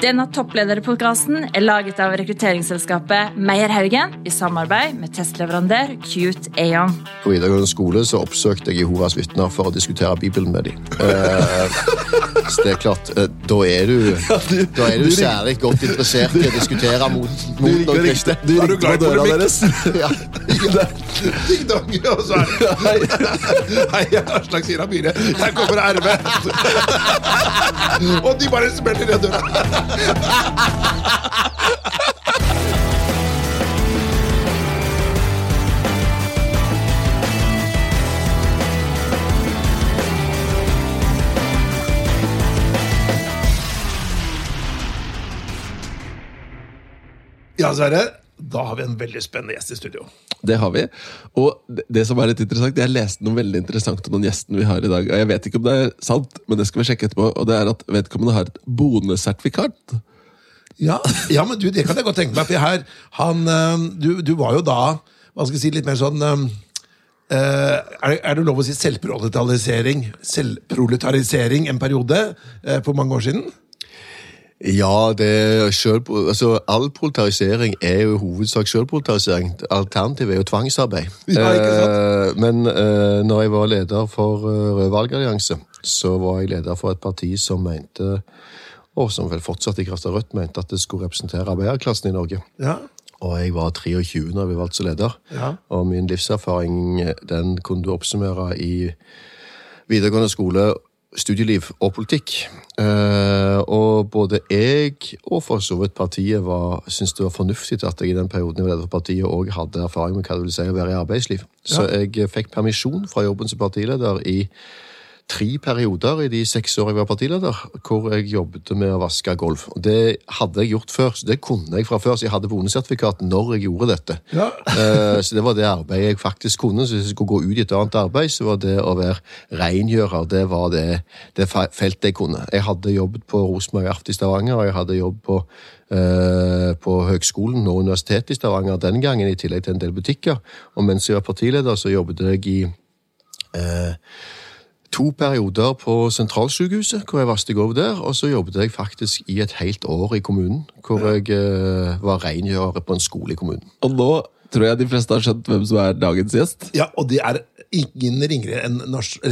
Denne topplederpodkasten er laget av rekrutteringsselskapet Meierhaugen i samarbeid med testleverandør Cute Aon. På videregående skole så oppsøkte jeg Jehovas vitner for å diskutere Bibelen med dem. Eh, så det er klart, eh, da er du, da er du særlig godt interessert i å diskutere mot, mot noen kristne. Du Er du glad i døra deres. Ja. Ding dong, og så er det Hei, jeg er Aslak Sira Myhre. Jeg kommer av RV. Og de bare smeller ned døra. Ja, Sverre. Da har vi en veldig spennende gjest i studio. Det har vi. Og det, som er litt interessant, Jeg leste noe veldig interessant om den gjesten vi har i dag. og Jeg vet ikke om det er sant, men det skal vi sjekke etterpå. Og det er at vedkommende har et bonesertifikat. Ja, ja, men du, det kan jeg godt tenke meg. For her, han, øh, du, du var jo da hva skal jeg si, litt mer sånn øh, er, er det lov å si selvproletarisering Selvproletarisering en periode uh, for mange år siden? Ja, det selv, altså, all proletarisering er jo i hovedsak selvpolitarisering. Alternativet er jo tvangsarbeid. Ja, ikke sant? Eh, men eh, når jeg var leder for uh, Rød valgallianse, så var jeg leder for et parti som mente, og som vel fortsatt i kraft av Rødt mente, at det skulle representere arbeiderklassen i Norge. Ja. Og jeg var 23 når jeg ble valgt som leder. Ja. Og min livserfaring den kunne du oppsummere i videregående skole, studieliv og politikk. Eh, og både jeg og for så vidt partiet var, syntes det var fornuftig at jeg i den perioden jeg var for partiet òg hadde erfaring med hva det vil si å være i arbeidsliv. Så jeg fikk permisjon fra jobben som partileder i tre perioder i de seks årene jeg var partileder, hvor jeg jobbet med å vaske gulv. Det hadde jeg gjort før, så det kunne jeg fra før, så jeg hadde bonesertifikat når jeg gjorde dette. Ja. Eh, Så det var det arbeidet jeg faktisk kunne. Så hvis jeg skulle gå ut i et annet arbeid, så var det å være rengjører det var det, det feltet jeg kunne. Jeg hadde jobbet på Rosenborg Aft i Stavanger, og jeg hadde jobb på, eh, på Høgskolen og Universitetet i Stavanger den gangen, i tillegg til en del butikker. Og mens jeg var partileder, så jobbet jeg i eh, to perioder på sentralsykehuset, hvor jeg vasket gulv der, og så jobbet jeg faktisk i et helt år i kommunen, hvor jeg uh, var rengjører på en skole i kommunen. Og nå tror jeg de fleste har skjønt hvem som er dagens gjest. ja, og det er ingen ringere enn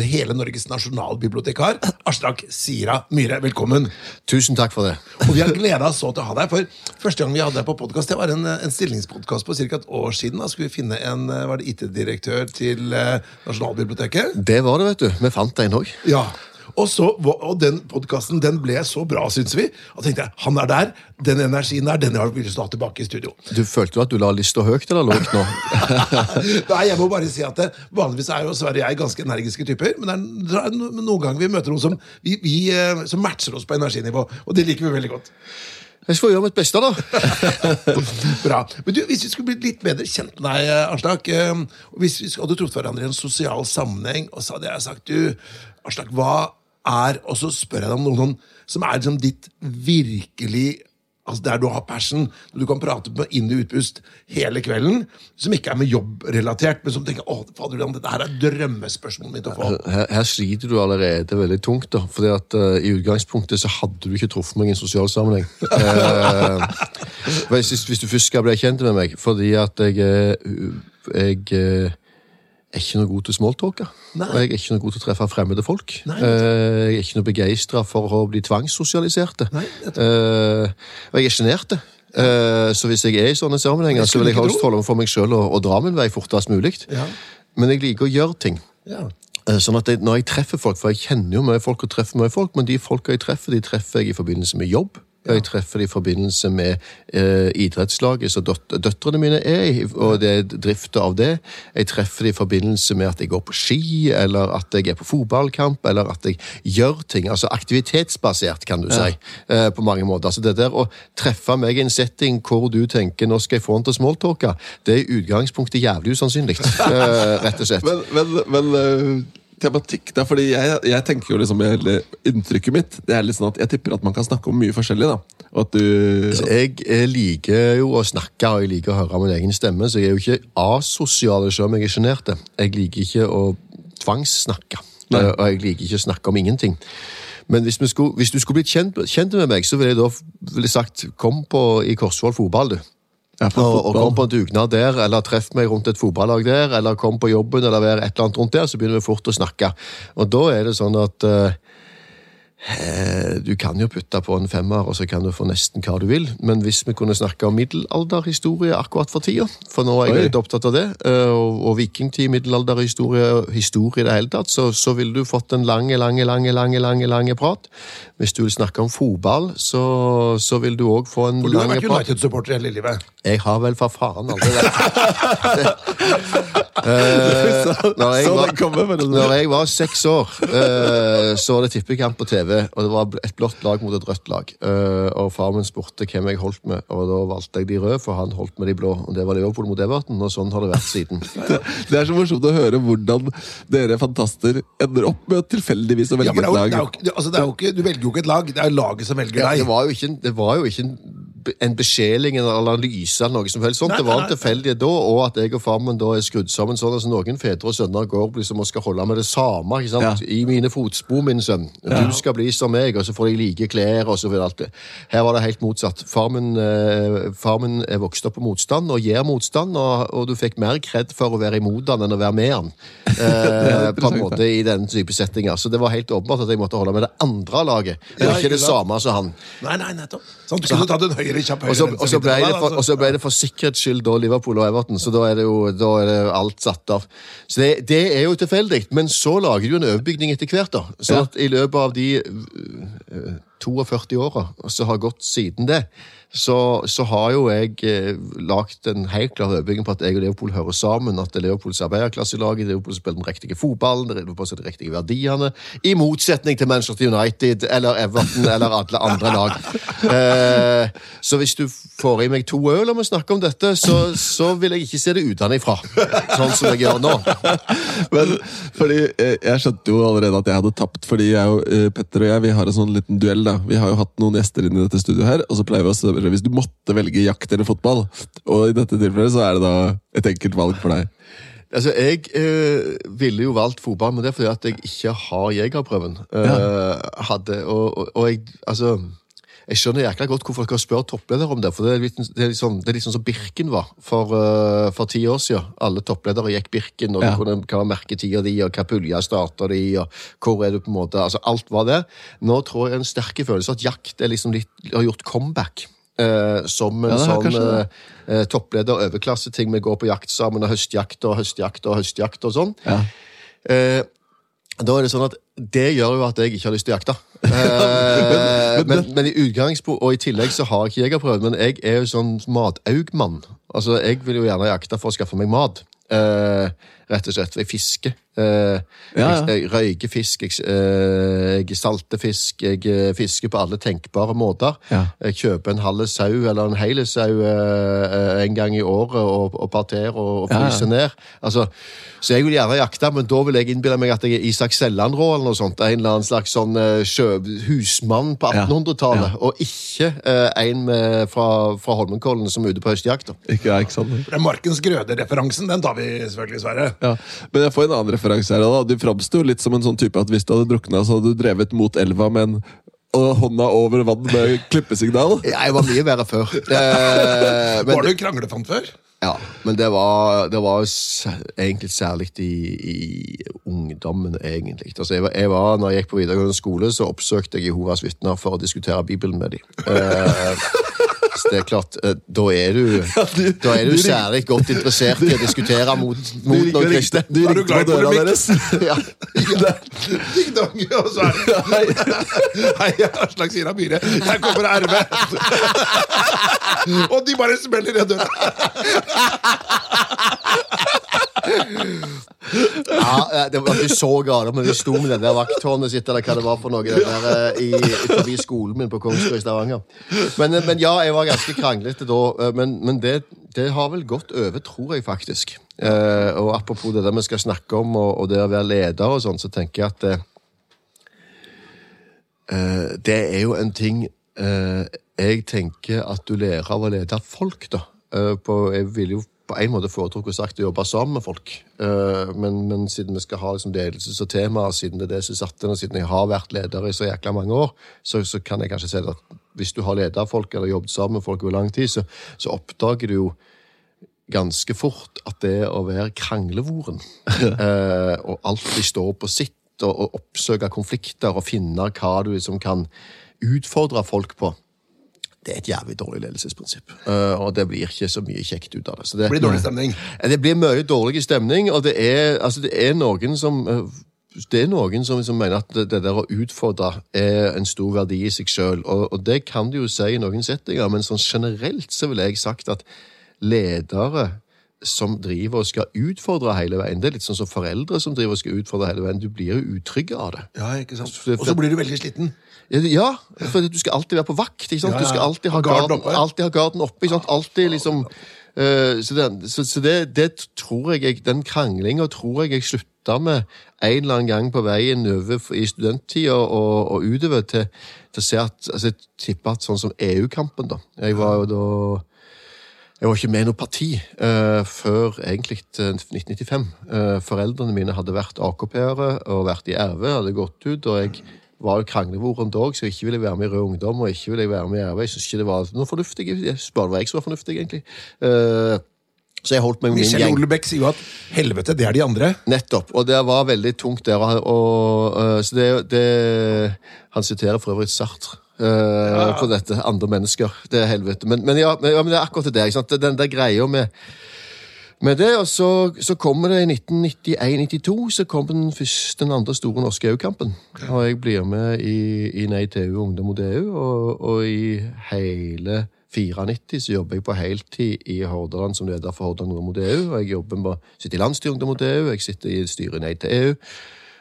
hele Norges nasjonalbibliotekar. Aslak Sira Myhre, velkommen. Tusen takk for det. Og vi har gleda oss så til å ha deg. For første gang vi hadde deg på podkast, det var en, en stillingspodkast på ca. et år siden. Da skulle vi finne en var det IT-direktør til eh, Nasjonalbiblioteket. Det var det, vet du. Vi fant en òg. Ja. Og, så, og den podkasten den ble så bra, syns vi. Og tenkte jeg, han er der. Den energien der, den har vi lyst til å ha tilbake i studio. Du følte jo at du la lista høyt eller lågt nå? Nei, jeg må bare si at det, Vanligvis er jo Sverre og jeg ganske energiske typer, men det er, noen ganger vi møter noen som, vi, vi, eh, som matcher oss på energinivå. Og det liker vi veldig godt. Jeg skal gjøre mitt beste, da. Bra. Men du, Hvis vi skulle blitt litt bedre kjent med deg, Arslak. Aslak eh, og Hvis vi hadde truffet hverandre i en sosial sammenheng, og så hadde jeg sagt du, Aslak, hva er Og så spør jeg deg om noen sånn, som er liksom ditt virkelig Altså Der du har passion, du kan prate med inn- og utpust hele kvelden, som ikke er med jobbrelatert, men som tenker å, fader, dette her er drømmespørsmålet mitt å få. Her, her sliter du allerede veldig tungt. da, fordi at uh, I utgangspunktet så hadde du ikke truffet meg i en sosial sammenheng. uh, hvis, hvis du først skal bli kjent med meg, fordi at jeg, eh, jeg er ikke noe god til smalltalker. Og jeg er ikke noe god til å treffe fremmede folk. Nei. Eh, jeg er ikke noe begeistra for å bli tvangssosialisert. Jeg Eh, og jeg er sjenert. Eh, så hvis jeg er i sånne sammenhenger, så vil jeg helst holde meg for meg sjøl og, og dra min vei fortest mulig. Ja. Men jeg liker å gjøre ting. Ja. Sånn at jeg, Når jeg treffer folk, for jeg kjenner jo mye folk og treffer mye folk, men de folka jeg treffer, de treffer jeg i forbindelse med jobb. Jeg treffer de i forbindelse med eh, idrettslaget som døt døtrene mine er i, og det er drifta av det. Jeg treffer de i forbindelse med at jeg går på ski, eller at jeg er på fotballkamp, eller at jeg gjør ting. Altså aktivitetsbasert, kan du si, eh, på mange måter. Altså det der å treffe meg i en setting hvor du tenker nå skal jeg få han til å smalltalke, det er i utgangspunktet jævlig usannsynlig, eh, rett og slett. Men, men, men øh, tematikk da, fordi jeg, jeg tenker jo liksom hele Inntrykket mitt det er litt sånn at jeg tipper at man kan snakke om mye forskjellig. da Og at du Jeg eh, liker jo å snakke, og jeg liker å høre min egen stemme, så jeg er jo ikke asosial selv om jeg er sjenert. Jeg liker ikke å tvangssnakke, Nei. eh, og jeg liker ikke å snakke om ingenting. Men hvis, vi skulle, hvis du skulle blitt kjent, kjent med meg, så ville jeg da ville sagt kom på i Korsvoll fotball, du. Ja, Og, og kom på en dugnad der, eller treff meg rundt et fotballag der, eller kom på jobben, eller vær et eller annet rundt der, så begynner vi fort å snakke. Og da er det sånn at eh, du kan jo putte på en femmer, og så kan du få nesten hva du vil. Men hvis vi kunne snakke om middelalderhistorie akkurat for tida, for nå er jeg Oi. litt opptatt av det, eh, og, og vikingtid, middelalderhistorie, historie i det hele tatt, så, så ville du fått en lange, lange, lange, lange, lange, lange prat. Hvis du vil snakke om fotball, så, så vil du òg få en For du har lang vært prat. United-supporter hele livet. Jeg har vel for faen aldri Eh, når, jeg var, det. når jeg var seks år, eh, så var det tippekamp på TV, og det var et blått lag mot et rødt lag. Eh, og far min spurte hvem jeg holdt med, og da valgte jeg de røde, for han holdt med de blå. Og det var Liverpool mot Everton, og sånn har det vært siden. Det er så morsomt å høre hvordan dere fantaster ender opp med å tilfeldigvis å Ja, velge det er jo, et er lag. jo, altså, jo ikke, du velger jo ikke et lag, det er laget som velger Ja, deg. det var jo ikke, det var jo ikke en, en besjeling eller analyse eller noe som helst sånt. Nei, Det var en tilfeldighet da, og at jeg og far min da er skrudd sammen sånn. altså Noen fedre og sønner går liksom og skal holde med det samme. ikke sant? Ja. I mine fotspor, min sønn. Du skal bli som meg, og så får de like klær. og så videre alt det. Her var det helt motsatt. Far min, eh, far min er vokst opp på motstand og gir motstand, og, og du fikk mer kred for å være imot han enn å være med han. Eh, på en måte i den type settinger. Så det var helt åpenbart at jeg måtte holde med det andre laget. og Ja, ikke det samme som han. Nei, nei, nettopp. Sånn, du kunne tatt en høyre Og så, ble da, ble det for sikkerhets skyld da Liverpool og Everton, så da er det jo er det alt satt av. Så det, det er jo tilfeldig, men så lager du en overbygning etter hvert. da. Så Ja. at i løpet av de øh, 42 åra som har gått siden det, så, så har jo jeg eh, lagt en helt klar overbygging på at jeg og Liverpool hører sammen. At det er Liverpools arbeiderklasselag, Liverpool spiller den riktige fotballen, er Liverpool som de riktige verdiene. I motsetning til Manchester United eller Everton eller alle andre lag. Eh, så hvis du får i meg to øl og vi snakker om dette, så, så vil jeg ikke se det utenfra. Sånn som jeg gjør nå. Men fordi eh, Jeg skjønte jo allerede at jeg hadde tapt, fordi jeg og eh, Petter og jeg vi har en sånn liten duell. Da. Vi har jo hatt noen gjester inn i dette studioet her, og så pleier vi å spørre hvis du måtte velge jakt eller fotball. Og i dette tilfellet så er det da et enkelt valg for deg. Altså, Jeg eh, ville jo valgt fotball, men det er fordi at jeg ikke har jegerprøven. Eh, hadde, og, og, og jeg, altså... Jeg skjønner jækla godt hvorfor dere spør toppledere om det. for Det er litt, det er litt, sånn, det er litt sånn som Birken var for, uh, for ti år siden. Alle toppledere gikk Birken, og Ja. du kunne, hva var merketida di, og hva pulja starta de, og hvor er du på en måte altså Alt var det. Nå tror jeg en sterk følelse at jakt liksom litt, har gjort comeback. Uh, som en Ja, sånn uh, toppleder overklasseting. Vi går på jakt sammen, og høstjakt og høstjakt og høstjakt og sånn. Ja. Da er det sånn at det gjør jo at jeg ikke har lyst til å jakte. Eh, men, men i utgangspunkt, og i tillegg så har jeg ikke jegerprøve, men jeg er jo sånn mataugmann. Altså, jeg vil jo gjerne jakte for å skaffe meg mat. Eh, rett og slett. Jeg fisker. Eh, Ja, ja. Jeg, jeg røyker fisk, jeg, eh, jeg salter fisk, jeg eh, fisker på alle tenkbare måter. Ja. Jeg kjøper en halv sau eller en hel sau en gang i året og, og parterer og, og fryser ned. Altså, så jeg vil gjerne jakte, men da vil jeg innbille meg at jeg er Isak Sellandrå eller noe sånt. En eller annen slags sånn eh, husmann på 1800-tallet, og ikke eh, en med, fra, fra Holmenkollen som er ute på høstjakt. Ikke, ja, ikke sant? Det er Markens Grøde-referansen, den tar vi selvfølgelig, Sverre. Ja, Men jeg får en annen referanse her. da. Du framsto litt som en sånn type at hvis du hadde drukna, så hadde du drevet mot elva med en og hånda over vann med klippesignal. Jeg var mye verre før. Eh, men, Var du kranglefant før? Ja, men det var, det var egentlig særlig i, i ungdommen, egentlig. Altså, jeg var, jeg var, når jeg gikk på videregående skole, så oppsøkte jeg Jehovas vitner for å diskutere Bibelen med dem. Eh, det er klart, eh, da er du, da er du særlig godt interessert i å diskutere mot, mot noen kristne. du Er du glad i døra deres. Ja. Ja. Ding dong, og så er det Hei, Aslak Sira Myhre. Her kommer RV. Og de bare smeller i døra. Ja, det var ikke så gale, men de sto med det der vakttårnet sitt, eller hva det var for noe, det der, eh, i, forbi skolen min på Kongsgård i Stavanger. Men, eh, men ja, jeg var ganske kranglete da, eh, men, men det, det har vel gått over, tror jeg faktisk. Eh, og apropos det der vi skal snakke om, og, og det å være leder og sånn, så tenker jeg at eh, eh, det er jo en ting eh, jeg tenker at du lærer av å lede folk, da. Eh, på, jeg vil jo på en måte foretrukket sagt å jobbe sammen med folk. Eh, men, men siden vi skal ha liksom ledelses- og temaer, siden det er det som satte og siden jeg har vært leder i så jækla mange år, så, så kan jeg kanskje si at hvis du har ledet folk eller jobbet sammen med folk over lang tid, så, så oppdager du jo ganske fort at det å være kranglevoren eh, og alltid stå på sitt og, og oppsøke konflikter og finne hva du liksom kan utfordre folk på, det er et jævlig dårlig ledelsesprinsipp. Eh, og det blir ikke så mye kjekt ut av det. Så det, blir dårlig stemning. det blir mye dårlig stemning, og det er, altså det er noen som eh, det er noen som, som mener at det, det der å utfordre er en stor verdi i seg sjøl, og, og det kan du jo si i noen settinger, men sånn generelt så ville jeg sagt at ledere som driver og skal utfordre hele veien, det er litt sånn som foreldre som driver og skal utfordre hele veien, du blir jo utrygg av det. Ja, ikke sant? Og så blir du veldig sliten. Ja, for du skal alltid være på vakt. ikke sant? Ja, ja, Du skal alltid ha Garden oppe. alltid ha garden oppe. ikke sant? Alltid liksom Uh, Så, det, så, så det, det tror jeg, jeg Den kranglinga tror jeg jeg slutta med en eller annen gang på veien over i studenttida og, og utover til, til å se at altså Jeg tipper at sånn som EU-kampen, da Jeg var jo da jeg var ikke med i noe parti uh, før egentlig eh, 1995. Uh, foreldrene mine hadde vært AKP-ere og vært i RV, hadde gått ut, og jeg var jo kranglevoren da, så ikke ville være med i Rød Ungdom, og ikke ville jeg være med i RV. Jeg synes ikke det var noe fornuftig. Jeg spør det var jeg som var fornuftig, egentlig. Eh, så jeg holdt meg med min Michel gjeng. Olebekk sier jo at helvete, det er de andre. Nettopp. Og det var veldig tungt der. Og, og, øh, så det, det Han siterer for øvrig Sartre. øh, på dette. Andre mennesker. Det er helvete. Men, men, ja, men, ja, men det er akkurat det. Ikke sant? Den der greia med, med det, og så, så kommer det i 1991-92 så kom den første, den andre store norske EU-kampen. Og jeg blir med i, i Nei til EU, Ungdom mot EU, og, og i hele 94 så jobber jeg på heltid i Hordaland som leder for Hordaland Ungdom mot EU. og Jeg jobber med, sitter i landsstyret Ungdom mot EU, jeg sitter i styret Nei til EU.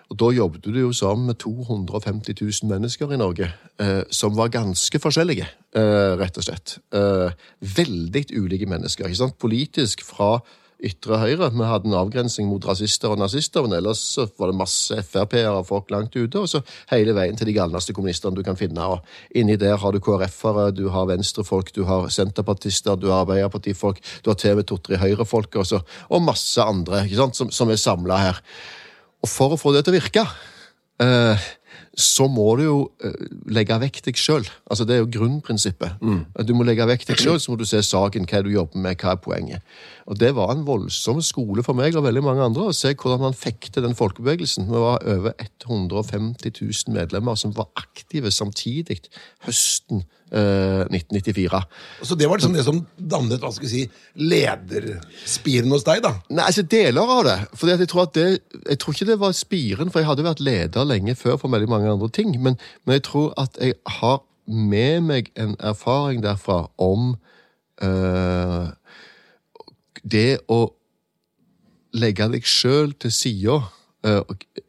Og da jobbet du jo sammen med 250 000 mennesker i Norge, eh, som var ganske forskjellige, eh, rett og slett. Eh, veldig ulike mennesker. ikke sant? Politisk fra ytre høyre. Vi hadde en avgrensing mot rasister og nazister, men ellers så var det masse Frp-ere og folk langt ute, og så hele veien til de galneste kommunistene du kan finne. og Inni der har du KrF-ere, du har venstrefolk, du har senterpartister, du har arbeiderpartifolk, du har til og Høyre-folk og, og masse andre ikke sant, som, som er samla her. Og for å få det til å virke, eh, så må du jo eh, legge vekk deg sjøl. Altså, det er jo grunnprinsippet. Du må legge vekk deg sjøl, så må du se saken, hva du jobber med, hva er poenget. Og Det var en voldsom skole for meg og veldig mange andre å se hvordan man fikk til den folkebevegelsen. Vi var over 150 000 medlemmer som var aktive samtidig høsten eh, 1994. Så det var liksom det som dannet hva skal vi si, lederspiren hos deg, da. Nei, altså deler av det. Fordi at jeg tror at det, jeg tror ikke det var spiren, for jeg hadde vært leder lenge før for veldig mange andre ting. Men, men jeg tror at jeg har med meg en erfaring derfra om eh, det å legge deg sjøl til sida eh,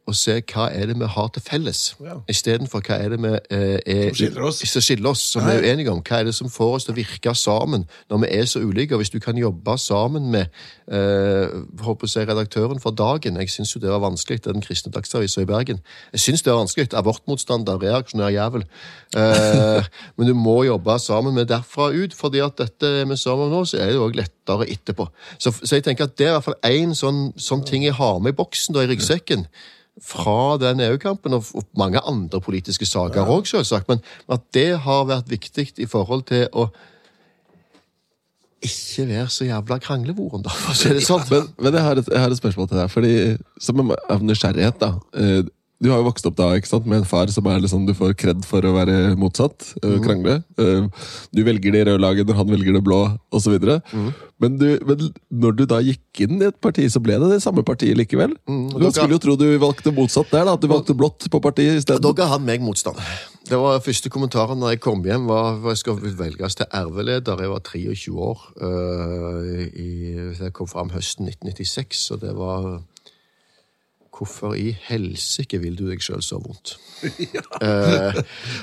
og, se hva er det vi har til felles, Ja. istedenfor hva er det vi eh, er Som skiller oss. som skiller oss, som vi er uenige om. Hva er det som får oss til å virke sammen når vi er så ulike? Og hvis du kan jobbe sammen med eh, si redaktøren for Dagen Jeg syns jo det var vanskelig, det er den kristne dagsavisa i Bergen. Jeg syns det var vanskelig. Abortmotstander, reaksjonær jævel. Eh, men du må jobbe sammen med derfra ut, fordi at dette er vi sammen om nå, så er det òg lettere etterpå. Så, så jeg tenker at det er i hvert fall én sånn, sånn ting jeg har med i boksen, da, i ryggsekken fra den EU-kampen, og, mange andre politiske saker òg, selvsagt, men at det har vært viktig i forhold til å ikke være så jævla kranglevoren, da, for å si det sånn. Men, men jeg, har et, jeg har et spørsmål til deg, fordi som av nysgjerrighet, da. Du har jo vokst opp da ikke sant, med en far som er liksom, du får kred for å være motsatt. eh, Krangle. Eh, Du velger det røde laget når han velger det blå, osv. Mm. Men, du- men når du da gikk inn i et parti, så ble det det samme partiet likevel. Mm, Du dere- skulle jo tro du valgte motsatt der, da. At du valgte blått på partiet i isteden. Da ga han meg motstand. Det var første kommentaren når jeg kom hjem, var at jeg skulle velges til RV-leder. Jeg var 23 år. øh, i, jeg kom fram høsten 1996, og det var Hvorfor i helsike vil du deg sjøl så vondt? Eh,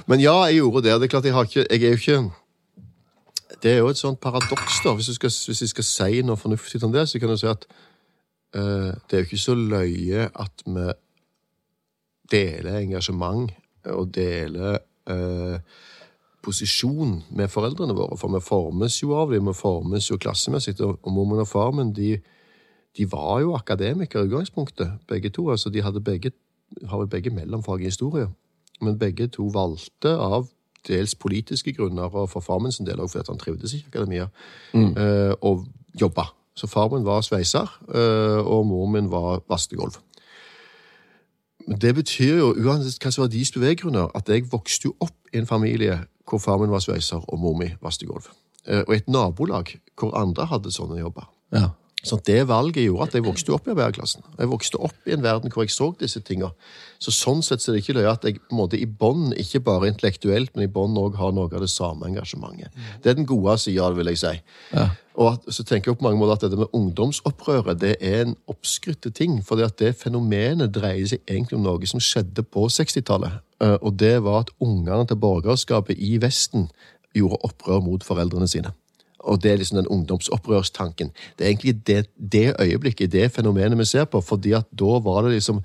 men ja, jeg gjorde det. det er klart Jeg har ikke Jeg er jo ikke Det er jo et sånt paradoks, da. Hvis, du skal, hvis jeg skal si noe fornuftig om det, så kan du si at eh, det er jo ikke så løye at vi deler engasjement og deler eh, posisjon med foreldrene våre, for vi formes jo av dem, vi formes jo klassemessig. Og og og far min de, de var jo akademikere i utgangspunktet, begge to. altså De hadde begge, har jo begge mellomfag i historie, men begge to valgte av dels politiske grunner, og for far min sin del også fordi han trivdes i akademia, eh, å jobbe. Så far min var sveiser, eh, og mor min var vaskegulv. Men det betyr jo, uansett hva som var deres beveggrunner, at jeg vokste jo opp i en familie hvor far min var sveiser og mor mi vaskegulv. Eh, Og et nabolag hvor andre hadde sånne jobber. Ja. Så det valget gjorde at jeg vokste opp i arbeiderklassen. Jeg vokste opp i en verden hvor jeg så disse tinga. Så sånn sett så er det ikke løye at jeg på en måte i bånn, ikke bare intellektuelt, men i bånn òg har noe av det samme engasjementet. Det er den gode sida av det, vil jeg si. Og at, så tenker jeg på mange måter at dette med ungdomsopprøret det er en oppskrytte ting. For det fenomenet dreier seg egentlig om noe som skjedde på 60-tallet. Eh, Og det var at ungene til borgerskapet i Vesten gjorde opprør mot foreldrene sine. Og det er liksom den ungdomsopprørstanken. Det er egentlig det, det øyeblikket, det fenomenet vi ser på, fordi at da var det liksom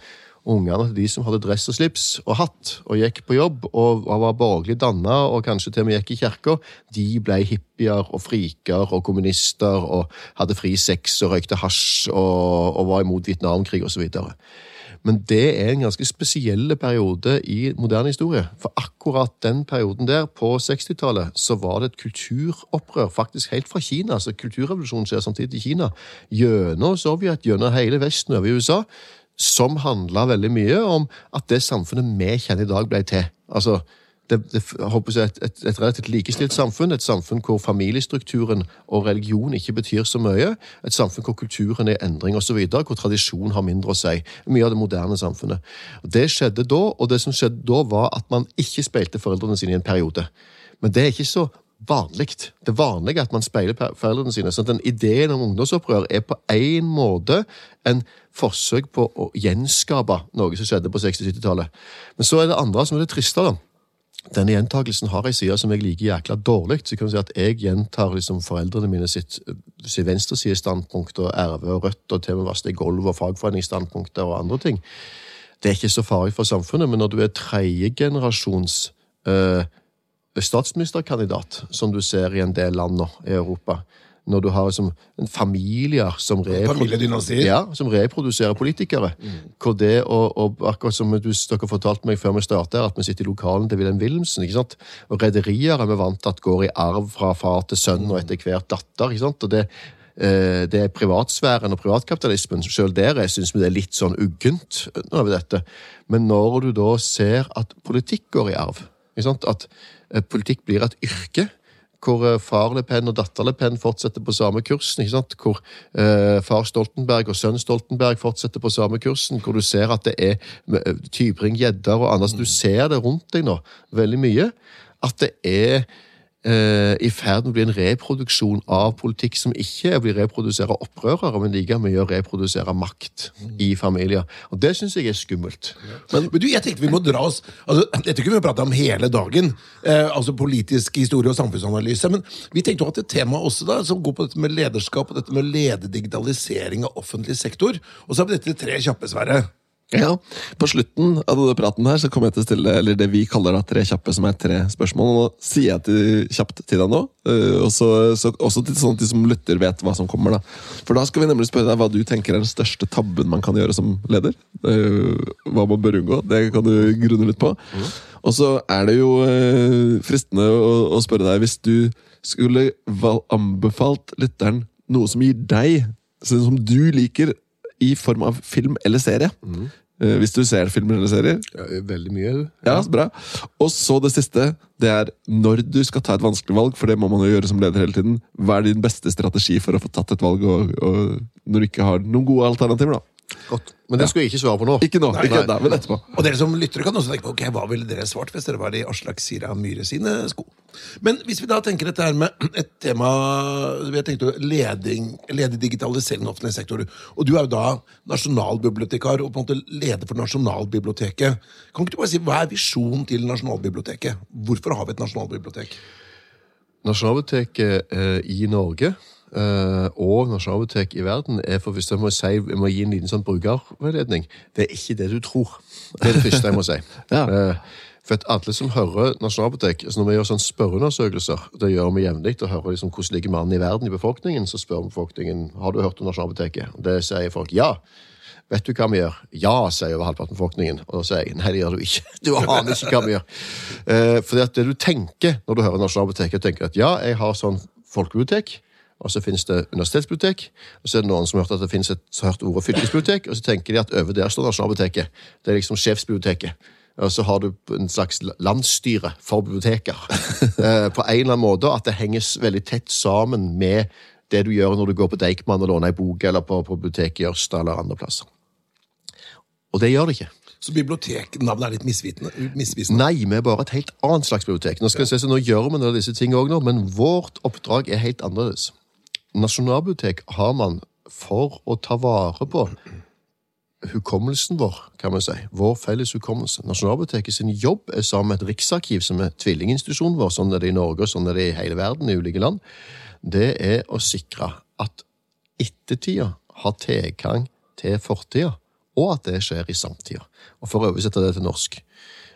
ungene de som hadde dress og slips og hatt, og gikk på jobb og var borgerlig danna og kanskje til og med gikk i kirka, de ble hippier og friker og kommunister og hadde fri sex og røykte hasj og, og var imot Vietnamkrig osv. Men det er en ganske spesiell periode i moderne historie. For akkurat den perioden der, på 60-tallet, så var det et kulturopprør, faktisk helt fra Kina. altså Kulturrevolusjonen skjer samtidig i Kina. Gjennom Sovjet, gjennom hele Vesten over i USA, som handla veldig mye om at det samfunnet vi kjenner i dag, ble til. Altså, det, det, et, et, et relativt likestilt samfunn, et samfunn hvor familiestrukturen og religion ikke betyr så mye, et samfunn hvor kulturen er i endring osv., hvor tradisjon har mindre å si. Mye av det moderne samfunnet. Det skjedde da, og det som skjedde da, var at man ikke speilte foreldrene sine i en periode. Men det er ikke så vanlig. Det vanlige er at man speiler foreldrene sine. Så den ideen om ungdomsopprør er på en måte en forsøk på å gjenskape noe som skjedde på 60-70-tallet. Men så er det andre som er det triste, da. Denne gjentakelsen har ei side som jeg liker jækla dårlig. Så kan du si at jeg gjentar liksom foreldrene mine sitt, sitt venstresidestandpunkt og RV og Rødt og til og med vaske gulv og fagforeningsstandpunkter og andre ting. Det er ikke så farlig for samfunnet, men når du er tredjegenerasjons eh, statsministerkandidat, som du ser i en del land nå i Europa, når du har liksom en familier som, reprodu- ja, som reproduserer politikere. Hvor det, og, og akkurat som du, dere fortalte meg før vi startet, at vi sitter i lokalen til Wilhelm Wilhelmsen. ikke sant? Og rederier er vi vant til at går i arv fra far til sønn og etter hvert datter. ikke sant? Og det, eh, det er privatsfæren og privatkapitalismen. Selv der syns vi det er litt sånn uggent over dette. Men når du da ser at politikk går i arv, at eh, politikk blir et yrke hvor eh, far Le Pen og datter Le Pen fortsetter på samme kursen. ikke sant? Hvor eh, far Stoltenberg og sønn Stoltenberg fortsetter på samme kursen. Hvor du ser at det er eh, Tybring-Gjedder og andre. så Du ser det rundt deg nå veldig mye. At det er i ferd med å bli en reproduksjon av politikk som ikke er å reprodusere opprørere, men like mye å reprodusere makt i familier. Og det syns jeg er skummelt. Men, men du, jeg tenkte vi må dra oss altså, Dette kunne vi prate om hele dagen. Eh, altså Politisk historie og samfunnsanalyse. Men vi tenkte å ha et tema også da, som går på dette med lederskap og dette med lededigitalisering av offentlig sektor. Og så har vi dette tre kjappe, Sverre. Ja, På slutten av denne praten her så kommer jeg til å stille eller det vi kaller da tre kjappe, som er tre spørsmål. og Nå sier jeg til, kjapt til deg nå, øh, og så, så, også til sånn at de som lytter, vet hva som kommer. da. For da skal vi nemlig spørre deg hva du tenker er den største tabben man kan gjøre som leder. Øh, hva man bør unngå. Det kan du grunne litt på. Og så er det jo øh, fristende å, å spørre deg hvis du skulle anbefalt lytteren noe som gir deg, som du liker, i form av film eller serie. Eh, Hvis du ser filmer eller serier. Ja, veldig mye. Ja, så bra. Og så det siste. Det er når du skal ta et vanskelig valg, for det må man jo gjøre som leder hele tiden. Hva er din beste strategi for å få tatt et valg, og, og når du ikke har noen gode alternativer? da? Godt. Men det skulle jeg ikke svare på nå. Ikke nå, ikke da, men etterpå. Og dere som lyttere kan også tenke på ok, hva ville dere svart hvis dere var i Aslak Sira Myhre sine sko. Men hvis vi da tenker dette her med et tema vi har tenkt leding, lede digitalisering av offentlig sektor, og du er jo da nasjonalbibliotekar og på en måte leder for Nasjonalbiblioteket. Kan ikke du bare si, Hva er visjonen til Nasjonalbiblioteket? Hvorfor har vi et nasjonalbibliotek? Nasjonalbiblioteket eh, i Norge og Nasjonalbibliotek i verden er for hvis jeg må, si, jeg må gi en liten sånn brukerveiledning. Det er ikke det du tror. Det er det første jeg må si. Ja. Eh, For at alle som hører Nasjonalbibliotek altså Når vi gjør sånn spørreundersøkelser, det gjør vi jevnlig, og hører liksom hvordan ligger mannen i verden i befolkningen, så spør vi befolkningen har du hørt om Nasjonalbiblioteket. Det sier folk ja. Vet du hva vi gjør? Ja, sier over halvparten av befolkningen. Og da sier jeg nei, det gjør du ikke. Du aner ikke hva vi gjør. Eh, fordi at det du tenker når du hører Nasjonalbiblioteket, tenker at ja, jeg har sånn folkebibliotek. Og så finnes det universitetsbibliotek, og så er det noen som har hørt at det finnes et så hørt ordet fylkesbibliotek, og så tenker de at over der står Nasjonalbiblioteket. Det er liksom sjefsbiblioteket. Og så har du en slags landsstyre for biblioteker. eh, på en eller annen måte at det henger veldig tett sammen med det du gjør når du går på Deichman og låner ei bok, eller på, på biblioteket i Ørsta eller andre plasser. Og det gjør det ikke. Så biblioteknavnet er litt misvisende? Nei, vi er bare et helt annet slags bibliotek. Nå skal jeg se, så nå gjør vi noen av disse tingene også men vårt oppdrag er helt annerledes. Nasjonalbibliotek har man for å ta vare på hukommelsen vår, kan man si. Vår felles hukommelse. Nasjonalbiblioteket sin jobb er sammen med et riksarkiv, som er tvillinginstitusjonen vår, sånn er det i Norge og sånn er det i hele verden, i ulike land. Det er å sikre at ettertida har tilgang til fortida, og at det skjer i samtida. Og for å oversette det til norsk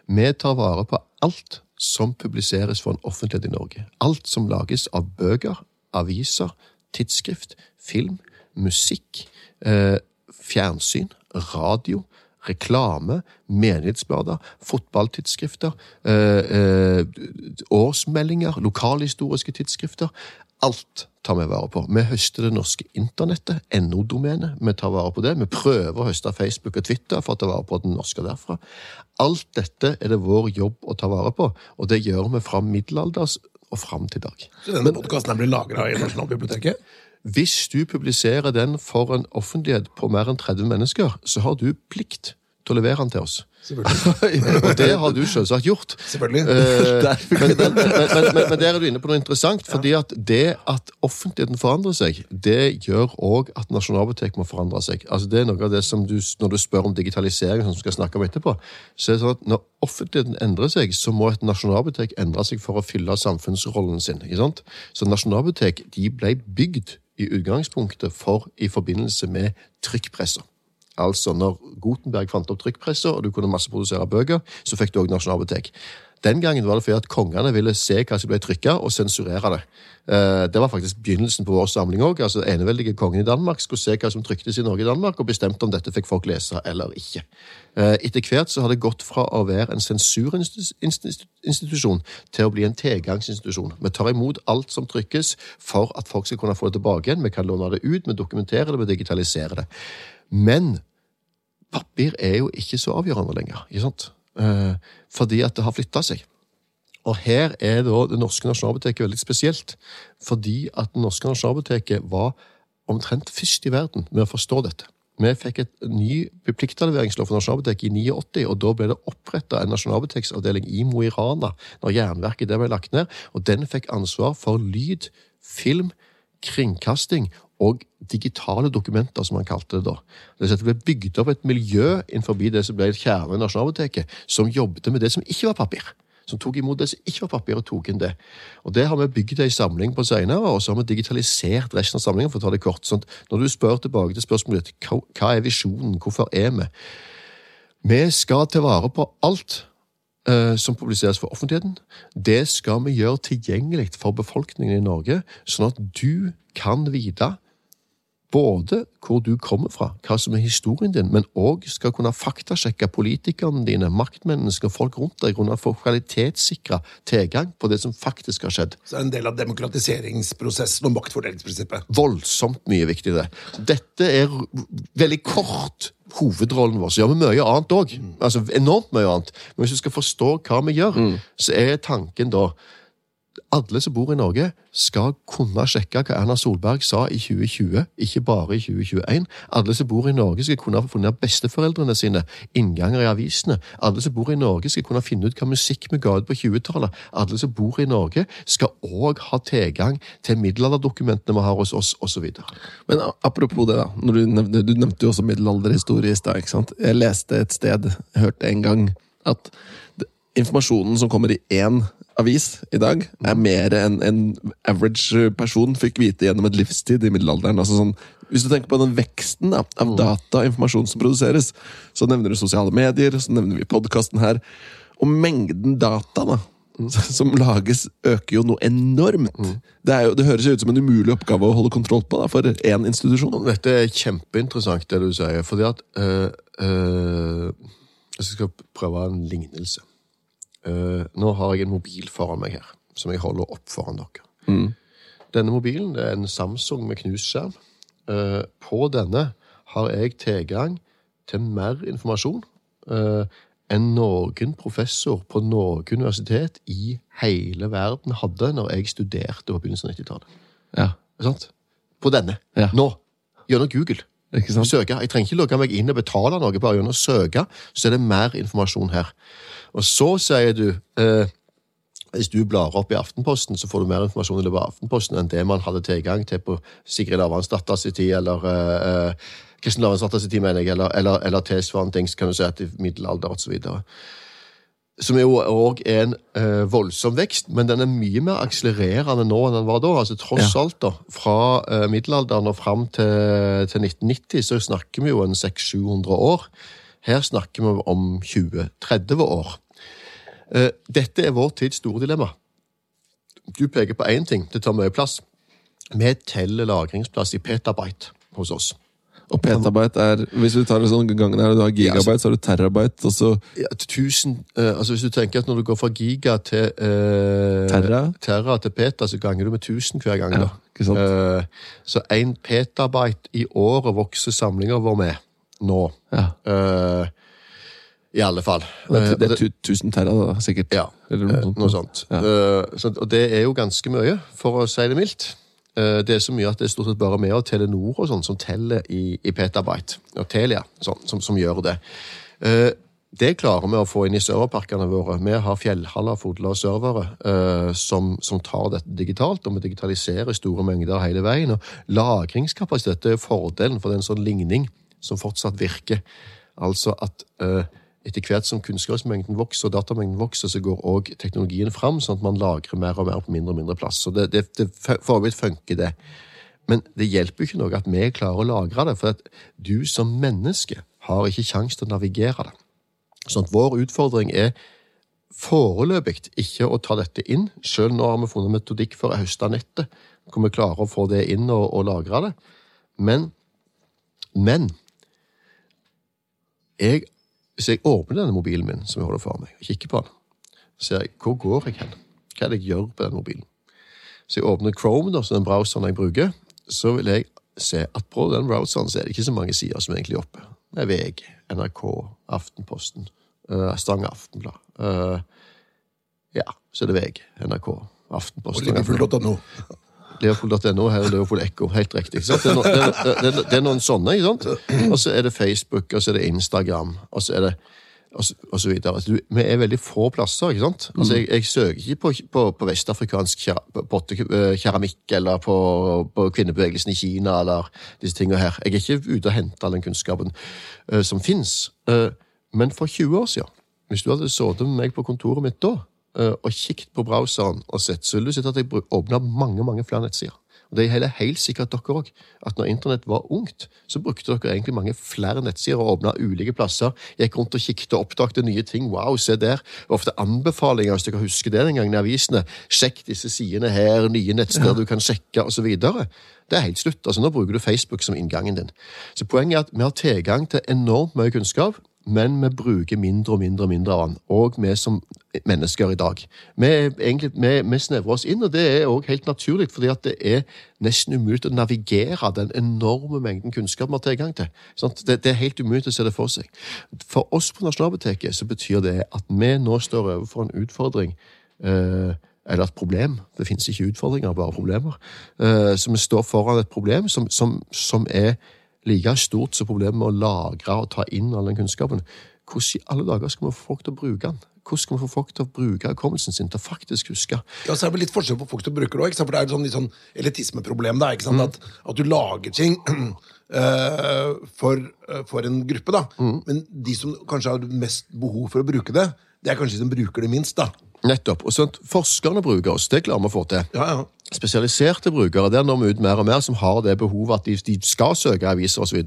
Vi tar vare på alt som publiseres for en offentlighet i Norge. Alt som lages av bøker, aviser, tidsskrift, film, musikk, eh, fjernsyn, radio, reklame, menighetsblader, fotballtidsskrifter, eh, eh, årsmeldinger, lokalhistoriske tidsskrifter. Alt tar vi vare på. Vi høster det norske internettet, NO-domenet. Vi tar vare på det. Vi prøver å høste Facebook og Twitter for å ta vare på den norske derfra. Alt dette er det vår jobb å ta vare på, og det gjør vi fra middelalders og fram til i dag. Så denne podkasten blir lagra i Nasjonalbiblioteket? Hvis du publiserer den for en offentlighet på mer enn 30 mennesker, så har du plikt til å levere den til oss. Og det har du selvsagt gjort. Selvfølgelig. Eh, men, men, men, men, men der er du inne på noe interessant. fordi at det at offentligheten forandrer seg, det gjør òg at Nasjonalbiblioteket må forandre seg. Altså det er noe av det som du, Når du spør om digitalisering, som vi skal snakke om etterpå, så er det sånn at når offentligheten endrer seg, så må et nasjonalbibliotek endre seg for å fylle samfunnsrollen sin. ikke sant? Så nasjonalbibliotek de ble bygd i utgangspunktet for i forbindelse med trykkpresser. Altså, når Gutenberg fant opp trykkpresser, og du kunne masseprodusere bøker, så fikk du òg nasjonalbibliotek. Den gangen var det fordi at kongene ville se hva som ble trykka, og sensurere det. Eh, Det var faktisk begynnelsen på vår samling òg. Altså, eneveldige kongen i Danmark skulle se hva som tryktes i Norge og Danmark, og bestemte om dette fikk folk lese eller ikke. Eh, Etter hvert så har det gått fra å være en sensurinstitusjon til å bli en tilgangsinstitusjon. Vi tar imot alt som trykkes for at folk skal kunne få det tilbake igjen. Vi kan låne det ut, vi dokumenterer det, vi digitaliserer det. Men papir er jo ikke så avgjørende lenger, ikke sant? Eh, fordi at det har flytta seg. Og her er da det norske nasjonalbiblioteket veldig spesielt, fordi at det norske nasjonalbiblioteket var omtrent først i verden med å forstå dette. Vi fikk et ny pliktleveringslov for Nasjonalbiblioteket i 89, og da ble det oppretta en nasjonalbiblioteksavdeling i Mo i Rana når Jernverket der ble lagt ned, og den fikk ansvar for lyd, film, kringkasting og digitale dokumenter, som han kalte det da. Det, at det ble bygd opp et miljø innenfor det som ble kjernen i Nasjonalbiblioteket, som jobbet med det som ikke var papir. Som tok imot det som ikke var papir, og tok inn det. Og Det har vi bygd ei samling på senere, og så har vi digitalisert resten av samlingen. for å ta det kort. Sånn, når du spør tilbake til spørsmålet ditt, hva er visjonen, hvorfor er vi? Vi skal ta vare på alt eh, som publiseres for offentligheten. Det skal vi gjøre tilgjengelig for befolkningen i Norge, sånn at du kan vite både hvor du kommer fra, hva som er historien din, men òg skal kunne faktasjekke politikerne dine, maktmennesker, folk rundt deg, grunnet for kvalitetssikra tilgang på det som faktisk har skjedd. Så er en del av demokratiseringsprosessen og maktfordelingsprinsippet. Voldsomt mye viktig, det. Dette er veldig kort hovedrollen vår. Så gjør vi mye annet òg. Altså enormt mye annet. Men hvis du skal forstå hva vi gjør, så er tanken da alle som bor i Norge, skal kunne sjekke hva Erna Solberg sa i 2020, ikke bare i 2021. Alle som bor i Norge, skal kunne finne besteforeldrene sine innganger i avisene. Alle som bor i Norge, skal kunne finne ut hva musikk vi ga ut på 20-tallet. Alle som bor i Norge, skal òg ha tilgang til middelalderdokumentene vi har hos oss, osv. Men apropos det, da. Du, nevnte, du nevnte jo også middelalderhistorie i stad. Jeg leste et sted, hørte en gang, at informasjonen som kommer i én avis i dag, er mer enn en average person fikk vite gjennom et livstid i middelalderen. Altså sånn, hvis du tenker på den veksten da, av data og informasjon som produseres, så nevner du sosiale medier, så nevner vi podkasten her. Og mengden data da, som lages, øker jo noe enormt. Det, jo, det høres jo ut som en umulig oppgave å holde kontroll på da, for én institusjon. Dette er kjempeinteressant, det du sier. fordi at øh, øh, Jeg skal prøve en lignelse. Øh, nå har jeg en mobil foran meg her, som jeg holder opp foran dere. Denne mobilen det er en Samsung med knust skjerm. Uh, på denne har jeg tilgang til mer informasjon uh, enn noen professor på noe universitet i hele verden hadde når jeg studerte på begynnelsen av 90-tallet. Ja, Sant? På denne. Ja. Nå. Gjennom Google. Søke. Jeg trenger ikke logge meg inn og betale noe, bare gjennom å søke, så er det mer informasjon her. Og så sier du eh, hvis du blar opp i Aftenposten, så får du mer informasjon i løpet av Aftenposten enn det man hadde tilgang til på Sigrid Avansdatter sin tid, eller eh, eh, Kristin Avansdatter sin tid, mener jeg, eller, eller, eller tilsvarende ting, kan du si, at i middelalder osv. Som jo òg er en eh, voldsom vekst, men den er mye mer akselererende nå enn den var da. altså Tross Ja. alt, da. Fra eh, middelalderen og fram til, til 1990 så snakker vi jo en 600-700 år. Her snakker vi om 20-30 år. Eh, Dette er vår tids store dilemma. Du peker på én ting, det tar mye plass. Vi teller lagringsplass i petabyte hos oss. Og petabyte er Hvis du tar det sånn gangen her, du har gigabyte, så har du terabyte, og så Ja, 1000, eh, altså Hvis du tenker at når du går fra giga til eh, Terra? terra til peta, så ganger du med 1000 hver gang. Ja, ikke sant? Eh, så én petabyte i året vokser samlinga vår med nå. Ja. Eh, I alle fall. Det er, Eh, det er 1000 terra, da, sikkert. Ja, Eller noe sånt. Ja. Eh, så, og det er jo ganske mye, for å si det mildt. Eh, det er så mye at det er stort sett bare vi og Telenor og sånn som teller i, i petabyte. Og Telia sånn, som, som gjør det. Det klarer vi å få inn i serverparkene våre. Vi har fjellhaller, fodler og servere som, som tar dette digitalt, og vi digitaliserer store mengder hele veien. Og lagringskapasitet er fordelen for det er en sånn ligning som fortsatt virker. Altså at etter hvert som kunnskapsmengden vokser og datamengden vokser, så går òg teknologien fram, sånn at man lagrer mer og mer på mindre og mindre plass. Så det, det, det for vidt funker, det. Men det hjelper jo ikke noe at vi klarer å lagre det, for at du som menneske har ikke kjangs til å navigere det. Sånn at vår utfordring er foreløpig ikke å ta dette inn. Selv nå har vi funnet metodikk for å høste nettet, hvor vi klarer å få det inn og, og lagre det. Men, men jeg, Hvis jeg åpner denne mobilen min, som jeg holder for meg, og kikker på den, ser jeg hvor går jeg hen? Hva er det jeg gjør på den mobilen? Så jeg åpner Chrome, da, som den browseren jeg bruker, så vil jeg se at på den browseren så er det ikke så mange sider som er egentlig oppe. Det er VG, NRK, Aftenposten, uh, Stavanger Aftenblad. Uh, ja, så er det VG, NRK, Og Aftenposten. Liverpool.no. Liverpool.no, her er Leopold Echo. Helt riktig. Det, er no, det, er, det, er, noen sånne, ikke sant? Og så er det Facebook, og så er det Instagram, og så er det og så, og så videre. Altså, du, vi er veldig få plasser, ikke sant? Altså, jeg, jeg søker ikke på, på, på vestafrikansk pottekeramikk eh, eller på, på kvinnebevegelsen i Kina, eller disse tingene her. Jeg er ikke ute og henter all den kunnskapen uh, som fins. men for 20 år siden, hvis du hadde sittet med meg på kontoret mitt da, eh, og kikket på browseren og sett, så ville du sett at jeg åpna mange, mange flere nettsider. Og det er helt sikkert dere òg, at når internett var ungt, så brukte dere egentlig mange flere nettsider og åpna ulike plasser. Gikk rundt og kikket og oppdagte nye ting. Wow, se der. Ofte anbefalinger, hvis dere husker det den gangen i avisene. Sjekk disse sidene her, nye nettsteder du kan sjekke, osv. Det er helt slutt. altså Nå bruker du Facebook som inngangen din. Så poenget er at vi har tilgang til enormt mye kunnskap, men vi bruker mindre og mindre og mindre av den. Og vi som mennesker i dag. Vi, egentlig, vi, vi snevrer oss inn, og det er også helt naturlig, fordi det er nesten umulig å navigere den enorme mengden kunnskap vi har tilgang til. Sant? Det, det er helt umulig å se det for seg. For oss på Nasjonalbiblioteket så betyr det at vi nå står overfor en utfordring eh, eller et problem. Det finnes ikke utfordringer, bare problemer. Eh, så vi står foran et problem som, som, som er like stort som problemet med å lagre og ta inn all den kunnskapen. Hvordan i alle dager skal vi få folk til å bruke den? Hvordan skal vi få folk til å bruke hukommelsen sin til å faktisk huske? Ja, så er det litt forskjell på folk som bruker det òg. For det er et sånn, litt sånn elitismeproblem. da, sant? At, at du lager ting uh, for, uh, for en gruppe, da. Men de som kanskje har mest behov for å bruke det, det er kanskje de som bruker det minst. da. Nettopp. Og sånt, Forskerne bruker oss, det klarer vi å få til. Ja, ja. Spesialiserte brukere, der når vi ut mer og mer som har det behovet at de, de skal søke aviser osv.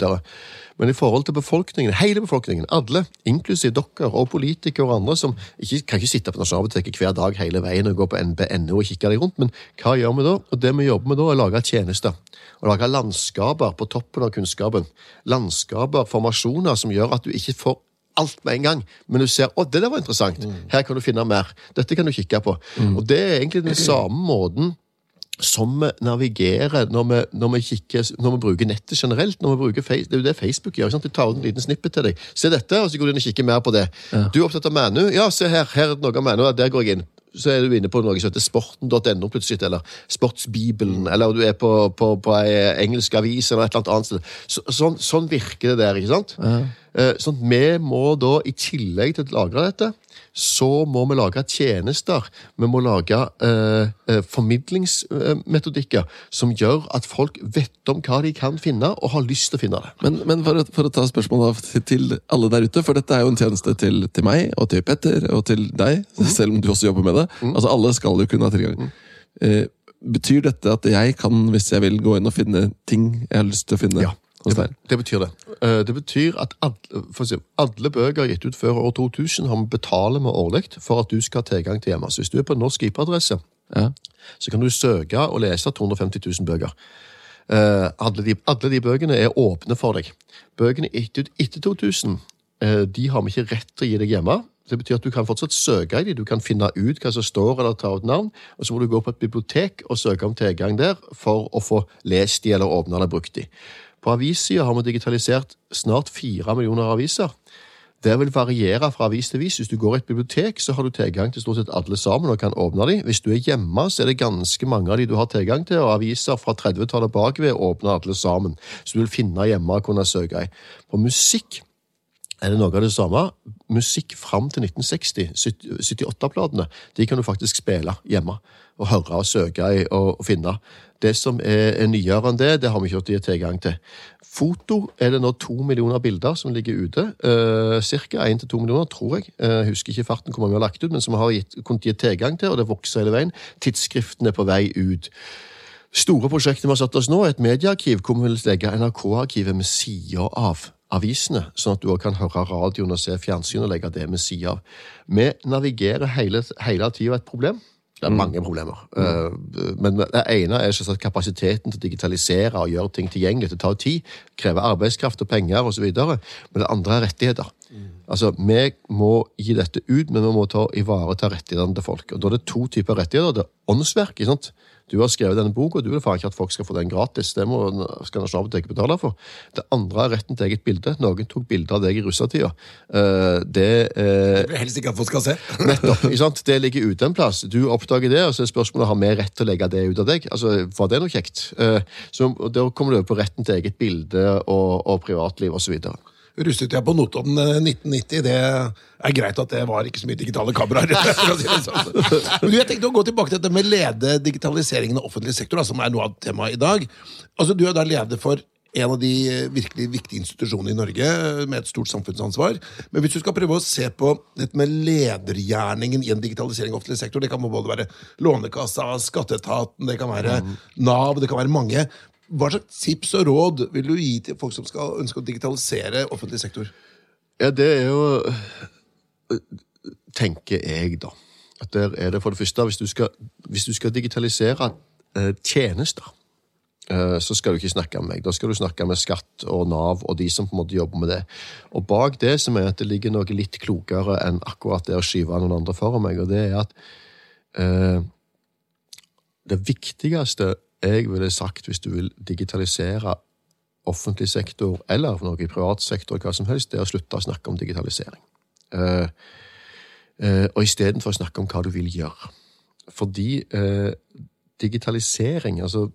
Men i forhold til befolkningen, hele befolkningen, alle, inklusiv dere og politikere og andre som ikke, kan ikke sitte på Nasjonalbiblioteket hver dag hele veien og gå på NBNO og kikke deg rundt, men hva gjør vi da? Og Det vi jobber med da, er å lage tjenester. Å lage landskaper på toppen av kunnskapen. Landskaper, formasjoner, som gjør at du ikke får alt med en gang, men du ser å, det der var interessant. Her kan du finne mer. Dette kan du kikke på. Og det er egentlig den samme måten som vi navigerer når vi, når vi, kikker, når vi bruker nettet generelt. når vi bruker face, Det er jo det Facebook gjør. sant? De tar ut en liten snippet til deg. Se dette, og så går du inn og kikker mer på det. Du er opptatt av Manu? Ja, se her. Her er det noe av Manu. Der går jeg inn. Så er du inne på noe som heter sporten.no plutselig, eller Sportsbibelen, eller du er på, på, på ei engelsk avis eller et eller annet sted. Så, sånn, sånn virker det der, ikke sant? Ja. Sånn, at vi må da, i tillegg til å lagre dette, så må vi lage tjenester. Vi må lage eh, eh, formidlingsmetodikker som gjør at folk vet om hva de kan finne, og har lyst til å finne det. Men, men for, å, for å ta spørsmålet til, alle der ute, for dette er jo en tjeneste til, til meg og til Petter og til deg, selv om du også jobber med det. Altså Alle skal jo kunne ha tilgang. Eh, betyr dette at jeg kan, hvis jeg vil, gå inn og finne ting jeg har lyst til å finne Ja, det, det betyr det. Eh, Det betyr at alle, si, alle bøker gitt ut før år 2000 har vi betaler med årlig for at du skal ha tilgang til hjemme. Så hvis du er på en norsk IP-adresse, Ja. så kan du søke og lese 250 000 bøker. Eh, alle, de, alle de bøkene er åpne for deg. Bøkene ut etter 2000 eh, de har vi ikke rett til å gi deg hjemme. Det betyr at Du kan fortsatt søke i dem, du kan finne ut hva som står, eller ta ut navn. og Så må du gå på et bibliotek og søke om tilgang der for å få lest de, eller åpne eller brukt de. På avissida har vi digitalisert snart fire millioner aviser. Det vil variere fra avis til avis. Hvis du går i et bibliotek, så har du tilgang til stort sett alle sammen og kan åpne dem. Hvis du er hjemme, så er det ganske mange av de du har tilgang til, og aviser fra 30-tallet bakover åpner alle sammen. Så du vil finne hjemme og kunne søke i. På musikk er det noe av det samme. Musikk fram til 1960, 78-platene, de kan du faktisk spille hjemme. Og høre og søke i og, finne. Det som er, er nyere enn det, det har vi ikke hatt tilgang til. Foto er det nå to millioner bilder som ligger ute. Uh, Ca. én til to millioner, tror jeg. Eh, husker ikke farten hvor mange vi har lagt ut, men som vi har kunnet gi tilgang til, og det vokser hele veien. Tidsskriftene er på vei ut. Store prosjektet vi har satt oss nå, er et mediearkiv hvor vi vil legge NRK-arkivet med sida av avisene, sånn at du også kan høre radioen og se fjernsyn og legge det med sida av. Vi navigerer hele, hele tida et problem. Det er mange problemer. Mm. Men det ene er at kapasiteten til å digitalisere og gjøre ting tilgjengelig. Det tar tid, krever arbeidskraft og penger osv. Men det andre er rettigheter. Altså, Vi må gi dette ut, men vi må ta, ivareta rettighetene til folk. Og Da er det to typer rettigheter. Det er åndsverk. ikke sant? Du har skrevet denne boka, og du vil faen ikke at folk skal få den gratis. Det må, skal Nasjonalbiblioteket betale for. Det andre er retten til eget bilde. Noen tok bilde av deg i russetida. Uh, Det eh, Jeg vil helst ikke at folk skal se. Nettopp. ikke sant? Det ligger ute en plass. Du oppdager det, og så er spørsmålet har vi rett til å legge det ut av deg. Altså, Var det noe kjekt? Uh, Så og Da kommer du over på retten til eget bilde og, og privatliv osv. Russetida på Notodden eh, 1990, det er greit at det var ikke så mye digitale kameraer. si sånn. Men jeg tenkte å gå tilbake til dette med lede digitaliseringen av offentlig sektor, som er noe av temaet i dag. Altså, Du er da leder for en av de eh, virkelig viktige institusjonene i Norge eh, med et stort samfunnsansvar. Men hvis du skal prøve å se på dette med ledergjerningen i en digitalisering av offentlig sektor, det kan både være Lånekassa, Skatteetaten, det kan være Nav, det kan være mange. Hva slags tips og råd vil du gi til folk som skal ønske å digitalisere offentlig sektor? Ja, det er jo Tenker jeg, da. At der er det for det første Hvis du skal, hvis du skal digitalisere eh, tjenester, eh, så skal du ikke snakke med meg. Da skal du snakke med Skatt og Nav og de som på en måte jobber med det. Og bak det mener jeg at det ligger noe litt klokere enn akkurat det å skyve noen andre foran meg, og det er at eh, det viktigste jeg ville sagt hvis du vil digitalisere offentlig sektor eller noe i privat sektor, hva som helst, det er å slutte å snakke om digitalisering. Eh, eh, og istedenfor å snakke om hva du vil gjøre. Fordi eh, digitalisering, altså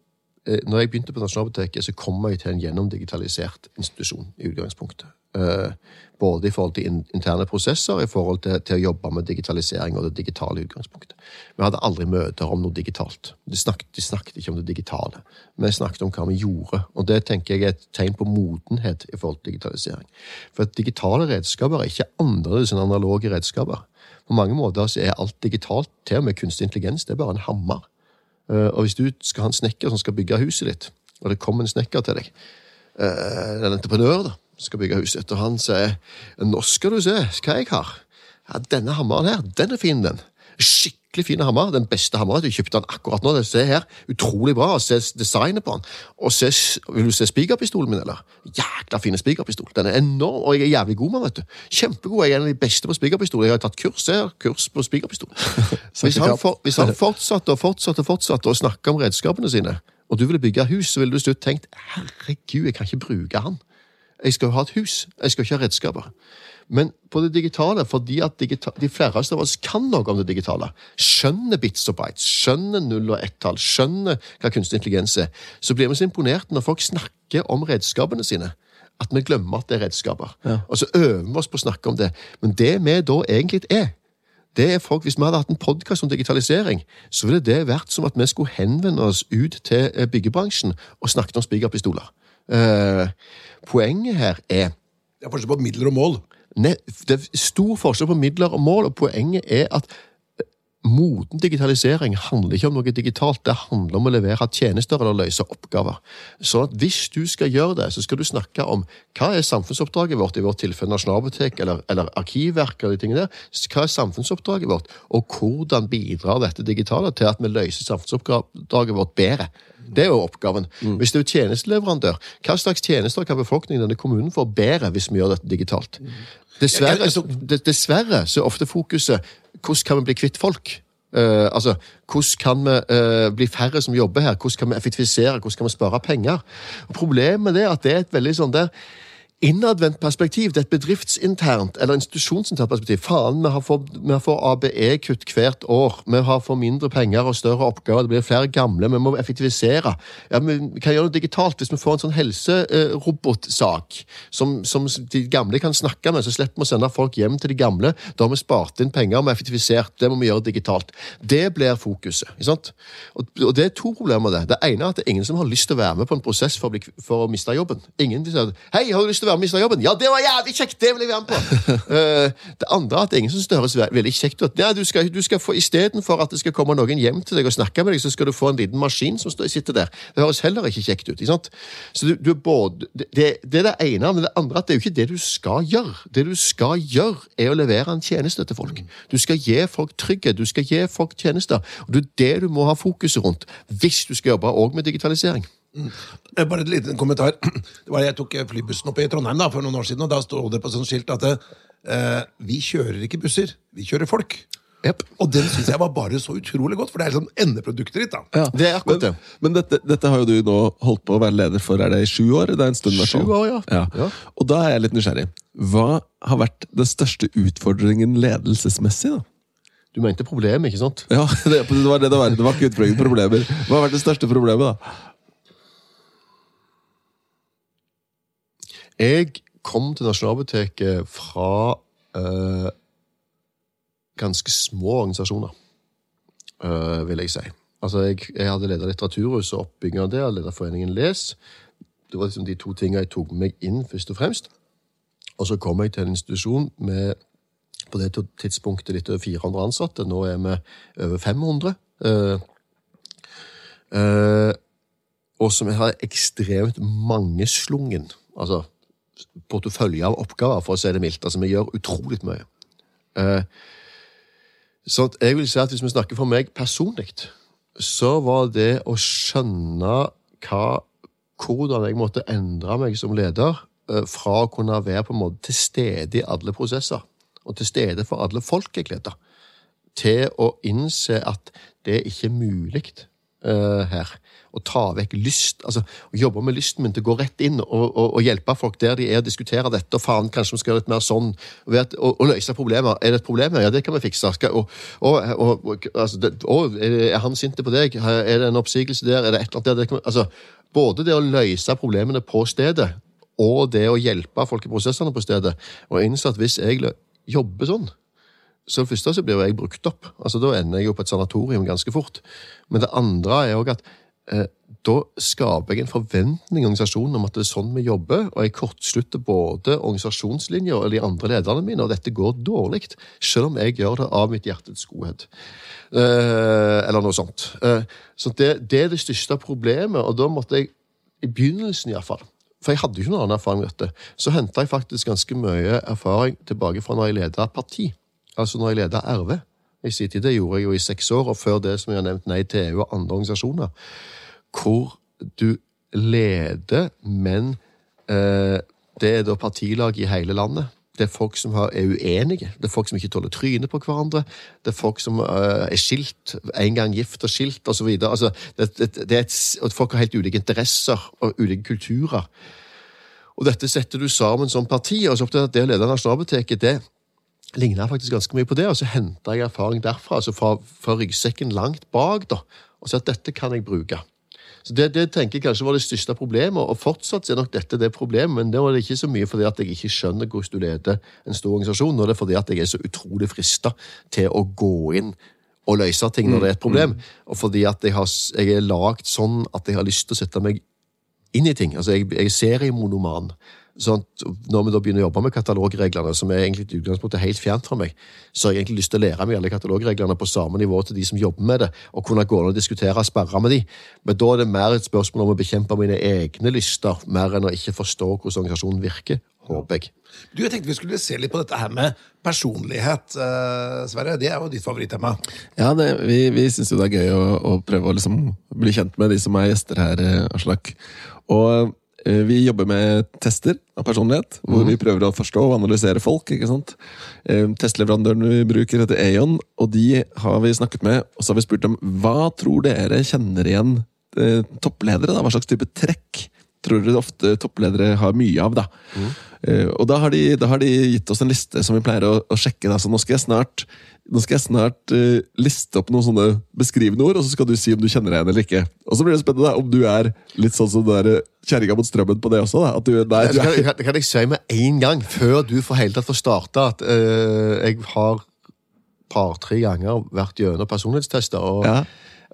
når jeg begynte på Nasjonalbiblioteket, så kom jeg til en gjennomdigitalisert institusjon i utgangspunktet. Eh, både i forhold til interne prosesser i forhold til, til, å jobbe med digitalisering og det digitale utgangspunktet. Vi hadde aldri møter om noe digitalt. De snakket, de snakket ikke om det digitale. Vi snakket om hva vi gjorde, og det tenker jeg er et tegn på modenhet i forhold til digitalisering. For at digitale redskaper er ikke annerledes enn analoge redskaper. På mange måter så er alt digitalt, til og med kunstig intelligens, det er bare en hammer. Eh, og hvis du skal ha en snekker som skal bygge huset ditt, og det kommer en snekker til deg, eller en entreprenør da, skal bygge huset etter han sier 'Nå skal du se hva jeg har'. Ja, 'Denne hammeren her, den er fin, den'. Skikkelig fin hammer. Den beste hammeren. Du kjøpte den akkurat nå. Se her. Utrolig bra. Se designet på den. Og se, Vil du se spikerpistolen min, eller? Jækla fin spikerpistol. Den er enorm, og jeg er jævlig god med vet du. Kjempegod. Jeg er en av de beste på spikerpistol. Jeg har tatt kurs, har kurs på spikerpistol. Hvis, han for, hvis han fortsatte og fortsatte og fortsatte å snakke om redskapene sine, og du ville bygge hus, så ville du slutt tenkt herregud, jeg kan ikke bruke han. Jeg skal jo ha et hus. Jeg skal ikke ha redskaper. Men på det digitale, fordi at digital, de færreste av oss kan noe om det digitale, skjønner bits og bites, skjønner null og ett-tall, skjønner hva kunstig intelligens er, så blir vi så imponert når folk snakker om redskapene sine. At vi glemmer at det er redskaper. Ja. Og så øver vi oss på å snakke om det. Men det vi da egentlig er, det er folk, Hvis vi hadde hatt en podkast om digitalisering, så ville det vært som at vi skulle henvende oss ut til eh, byggebransjen og snakket om spikerpistoler. Uh, poenget her er Det er forskjell på midler og mål. Ne, det er stor forskjell på midler og mål, og poenget er at eh, moden digitalisering handler ikke om noe digitalt, det handler om å levere tjenester eller løse oppgaver. Så at hvis du skal gjøre det, så skal du snakke om hva er samfunnsoppdraget vårt, i vårt tilfelle Nasjonalbiblioteket eller, eller Arkivverket, eller de tingene der. Hva er samfunnsoppdraget vårt, og hvordan bidrar dette digitale til at vi løser samfunnsoppdraget vårt bedre? Det er jo oppgaven. Mm. Hvis du er tjenesteleverandør, hva slags tjenester kan befolkningen i denne kommunen få bedre hvis vi gjør dette digitalt? Dessverre, dessverre så er ofte fokuset hvordan kan vi bli kvitt folk? Uh, altså, Hvordan kan vi uh, bli færre som jobber her? Hvordan kan vi effektivisere? Hvordan kan vi spare penger? Og Problemet er at det er et veldig sånn der innadvendt perspektiv. Det er et bedriftsinternt eller institusjonsinternt perspektiv. Faen, vi har fått, ABE-kutt hvert år. Vi har for mindre penger og større oppgaver. Det blir flere gamle. Vi må effektivisere. Ja, Vi kan gjøre det digitalt. Hvis vi får en sånn helserobotsak som, som, de gamle kan snakke med, så slipper vi å sende folk hjem til de gamle. Da har vi spart inn penger, vi har effektivisert. Det må vi gjøre digitalt. Det blir fokuset. ikke sant? Og, og det er to problemer med det. Det ene er at det er ingen som har lyst til å være med på en prosess for å, bli, for å miste jobben. Ingen vil si Hei, har du lyst til å være med i miste jobben? Ja, det var jævlig kjekt! Det vil jeg være med på! uh, det andre er at er ingen som synes det høres veldig kjekt ut. Ja, du skal, du skal få, Istedenfor at det skal komme noen hjem til deg og snakke med deg, så skal du få en liten maskin som sitter der. Det høres heller ikke kjekt ut. ikke sant? Så du, du både, det, det, er det ene, men det andre at det er jo ikke det du skal gjøre. Det du skal gjøre, er å levere en tjeneste til folk. Du skal gi folk trygghet, du skal gi folk tjenester. Og det er det du må ha fokuset rundt hvis du skal jobbe òg med digitalisering. Mm. Bare et liten kommentar. Det var Jeg tok flybussen opp i Trondheim da, for noen år siden, og da sto det på sånn skilt at eh, vi kjører ikke busser, vi kjører folk. Yep. Og den syns jeg var bare så utrolig godt, for det er sånn endeproduktet ditt. da. Ja, det er akkurat det. Men, men dette, dette, har jo du nå holdt på å være leder for er det i sju år? Det er en stund Sju år, ja. ja. ja. Og da er jeg litt nysgjerrig. Hva har vært den største utfordringen ledelsesmessig? da? Du mente problem, ikke sant? Ja, det, det var det det var. Det var ikke utfordringen, problemer. Hva har vært det største problemet, da? Jeg kom til Nasjonalbiblioteket fra uh, ganske små organisasjoner, uh, vil jeg si. Altså, jeg, jeg hadde leda Litteraturhuset og oppbygginga og ledet foreningen Les. Det var liksom de to tingene jeg tok meg inn, først og fremst. Og så kom jeg til en institusjon med på det tidspunktet litt over 400 ansatte. Nå er vi over 500. Uh, uh, og som har ekstremt mangeslungen. Altså portefølje av oppgaver, for å si det mildt. Altså, vi gjør utrolig mye. Uh, så jeg vil si at hvis vi snakker for meg personlig, så var det å skjønne hva, hvordan jeg måtte endre meg som leder, uh, fra å kunne være på en måte til stede i alle prosesser, og til stede for alle folk jeg leder, til å innse at det ikke er mulig eh, her. Å ta vekk lyst, altså jobbe med lysten min til å gå rett inn og, og, og hjelpe folk der de er, og diskutere dette, og faen, kanskje vi skal gjøre litt mer sånn, og, vet, og, og løse problemer. Er det et problem? Ja, det kan vi fikse. Skal, og, og, og, og, altså, det, og, er han sint på deg? Er det en oppsigelse der? Er det et eller annet der? Vi- altså, både det å løse problemene på stedet, og det å hjelpe folk i prosessene på stedet, og innse at hvis jeg jobber sånn, så det første så blir jo jeg brukt opp. Altså Da ender jeg jo på et sanatorium ganske fort. Men det andre er òg at eh, da skaper jeg en forventning i organisasjonen om at det er sånn vi jobber, og jeg kortslutter både organisasjonslinja og de andre lederne mine, og dette går dårlig, selv om jeg gjør det av mitt hjertets godhet. Eh, eller noe sånt. Eh, så det, det er det største problemet, og da måtte jeg, i begynnelsen iallfall for jeg hadde jo ikke noen annen erfaring med dette. Så henta jeg faktisk ganske mye erfaring tilbake fra når jeg leda parti. Altså når jeg leda RV. I sin tid, Det gjorde jeg jo i seks år, og før det som jeg har nevnt Nei til EU og andre organisasjoner. Hvor du leder, men eh, det er da partilag i hele landet. Det er folk som er uenige. Det er folk som ikke tåler trynet på hverandre. Det er folk som eh, er skilt, en gang gift og skilt osv. Altså, det, folk har helt ulike interesser og ulike kulturer. Og dette setter du sammen som parti, og så opptatt at det å lede Nasjonalbiblioteket, det ligner faktisk ganske mye på det, og så henter jeg erfaring derfra, altså fra, fra ryggsekken langt bak, da, og så at dette kan jeg bruke. Så det, det tenker jeg kanskje var det største problemet, og fortsatt er nok dette det problemet, men det var det ikke så mye fordi at jeg ikke skjønner hvordan du leder en stor organisasjon, nå er det fordi at jeg er så utrolig frista til å gå inn og løse ting når det er et problem, og fordi at jeg, har, jeg er lagd sånn at jeg har lyst til å sette meg inn i ting. Altså, jeg, jeg er seriemonoman. Sånn at når vi da begynner å jobbe med katalogreglene, som er egentlig i utgangspunktet helt fjernt fra meg, så har jeg egentlig lyst til å lære meg alle katalogreglene på samme nivå til de som jobber med det, og kunne gå ned og diskutere og sperre med de. Men da er det mer et spørsmål om å bekjempe mine egne lyster, mer enn å ikke forstå hvordan organisasjonen virker, håper jeg. Du, jeg tenkte vi skulle se litt på dette her med personlighet, eh, Sverre. Det er jo ditt favorittema. Ja, det, vi, vi syns jo det er gøy å, å prøve å liksom bli kjent med de som er gjester her, eh, Aslak. Og vi jobber med tester av personlighet, hvor vi prøver å forstå og analysere folk. ikke sant? Eh, Testleverandøren vi bruker, heter Aon, og de har vi snakket med. Og så har vi spurt dem hva tror dere kjenner igjen eh, toppledere? da? Hva slags type trekk tror du ofte toppledere har mye av? da? Eh, og da har, de, da har de gitt oss en liste som vi pleier å, å sjekke. Da. Så nå skal jeg snart, skal jeg snart uh, liste opp noen sånne beskrivende ord, og så skal du si om du kjenner deg igjen eller ikke. Og så blir det spennende da, om du er litt sånn som kjerringa mot strømmen på det også. da. At du, nei, du kan, kan, kan jeg si med en gang, før du får hele tatt får starta, at uh, jeg har par-tre ganger vært gjennom personlighetstester. og Ja.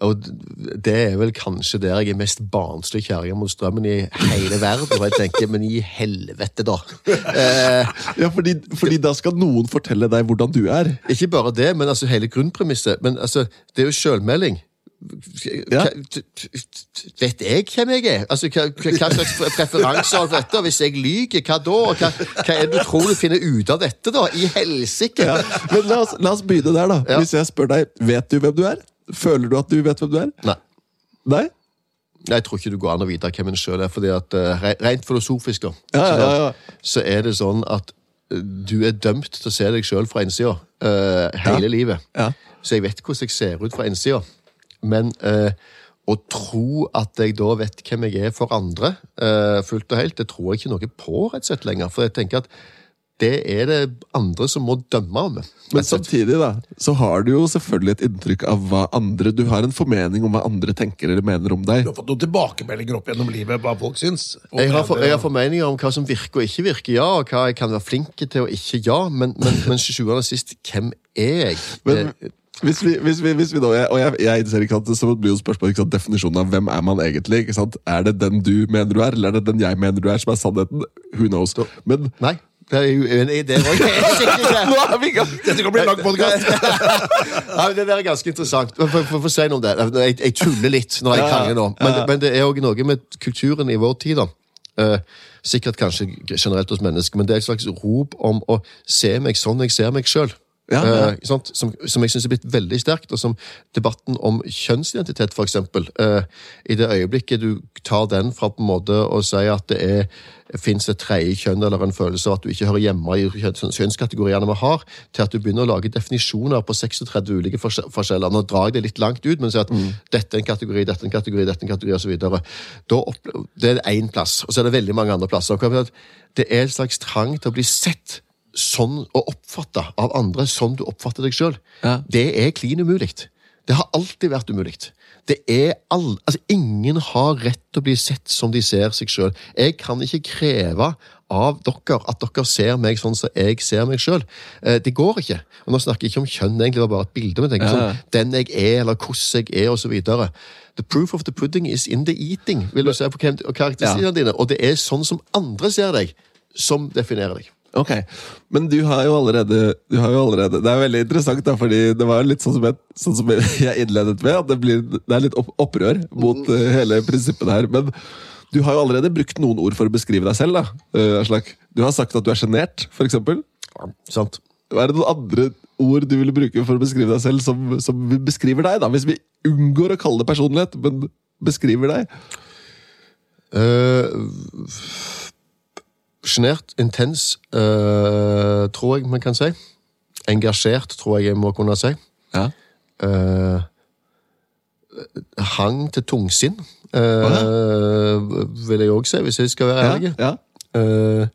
Og det er vel kanskje der jeg er mest barnslig kjerringa mot strømmen i hele verden. Og jeg tenker, men i helvete, da. Eh, ja, fordi, fordi da skal noen fortelle deg hvordan du er. ikke bare det, men altså hele grunnpremisset. Men altså, det er jo sjølmelding. Ja. Vet jeg hvem jeg er? Altså, hva, hva slags pre- preferanser har dette? Hvis jeg lyver, hva da? Hva, hva er det du tror du finner ut av dette, da? I helsike! Ja. Men la oss, la oss begynne der, da. Ja. Hvis jeg spør deg, vet du hvem du er? Føler du at du vet hvem du er? Nei. Nei? Jeg tror ikke du går an å vite hvem en sjøl er. fordi at uh, Rent filosofisk da, Ja, ja, ja, ja. så er det sånn at eh, du er dømt til å se deg sjøl fra innsida uh, hele livet. Ja. Så jeg vet hvordan jeg ser ut fra innsida. Men uh, å tro at jeg da vet hvem jeg er for andre, fullt og helt, det tror jeg ikke noe på rett og slett lenger. For jeg tenker at det er det andre som må dømme om. Men samtidig da, så har du jo selvfølgelig et inntrykk av hva andre Du har en formening om hva andre tenker eller mener om deg. Du har fått noen tilbakemeldinger opp gjennom livet, hva folk syns. Jeg har, for, jeg har formeninger om hva som virker og ikke virker, ja, og hva jeg kan være flink til og ikke, ja, men, men, men og sist, hvem er jeg? Men Eh, hvis vi, hvis vi, hvis vi da, og jeg, jeg ser ikke at Så blir jo spørsmålet sant, definisjonen av hvem er man egentlig. ikke sant? Er det den du mener du er, eller er det den jeg mener du er, som er sannheten? Who knows? Men Nei, det er uenig i det òg. nå er vi i gang! Dette kan bli en lang podkast! Ja, det der er ganske interessant. For, for, for å si noe om det. Jeg, jeg tuller litt når jeg krangler nå, men, ja. men det er òg noe med kulturen i vår tid. da. Eh, sikkert kanskje generelt hos mennesker, men det er et slags rop om å se meg sånn jeg ser meg sjøl. Ja, ja. eh? Som, som jeg syns er blitt veldig sterkt, og som debatten om kjønnsidentitet, eksempel. eh, I det øyeblikket du tar den fra på en måte å si at det fins et tredje kjønn eller en følelse av at du ikke hører hjemme i kjønns- kjønnskategoriene vi har, til at du begynner å lage definisjoner på 36 ulike forskjeller. Nå drar jeg det litt langt ut, men sier at dette er en kategori, dette er en kategori, dette er en kategori osv. Det er én plass, og så er det veldig mange andre plasser. Det er en slags trang til å bli sett sånn og oppfatte av andre som du oppfatter deg sjøl. Ja. Det er klin umulig. Det har alltid vært umulig. Det er all, altså Ingen har rett til å bli sett som de ser seg sjøl. Jeg kan ikke kreve av dere at dere ser meg sånn som jeg ser meg sjøl. Det går ikke. Og Nå snakker jeg ikke om kjønn, egentlig, det var bare et bilde. Men tenker Ja, ja. sånn, den jeg er, eller hvordan jeg er, osv. The proof of the pudding is in the eating, vil du se på karakteristikkene dine. Og det er sånn som andre ser deg, som definerer deg. Ok, Men du har jo allerede, du har jo allerede Det er veldig interessant, da, fordi det var litt sånn som jeg, sånn som jeg innledet med. At det, blir, det er litt opp, opprør mot eh, hele prinsippet her. Men du har jo allerede brukt noen ord for å beskrive deg selv. da, eh, Aslak. Du har sagt at du er sjenert, f.eks. Sant? Er det noen andre ord du ville bruke for å beskrive deg selv, som, som beskriver deg? da? Hvis vi unngår å kalle det personlighet, men beskriver deg? Eh, Sjenert, intens, uh, tror jeg man kan si. Engasjert, tror jeg jeg må kunne si. Ja. Uh, hang til tungsinn, eh, vil jeg òg si, hvis jeg skal være Ja, ærlig. ja. Eh,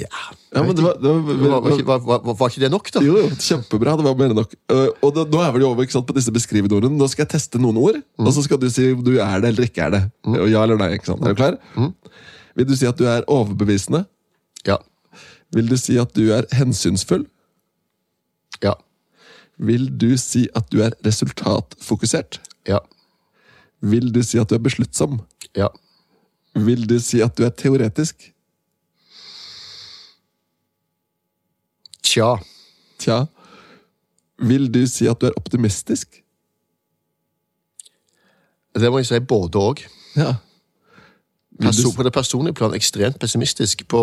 ja ja, men det var, det var, var, var, var, var, var ikke det nok, da? Jo, jo, kjempebra. Det var mer enn nok. Uh, og da, nå er vi over sant, på disse beskrivende ordene. Nå skal jeg teste noen ord, og så skal du si om du er det eller ikke er det. Mm. Ja eller nei. ikke sant? Er du klar? Vil du si at du er overbevisende? Ja. Vil du si at du er hensynsfull? Ja. Vil du si at du er resultatfokusert? Ja. Vil du si at du er besluttsom? Ja. Vil du si at du er teoretisk? Tja. Tja. Vil du si at du er optimistisk? Det må jeg si både òg. Ja. På det personlige plan ekstremt pessimistisk. På,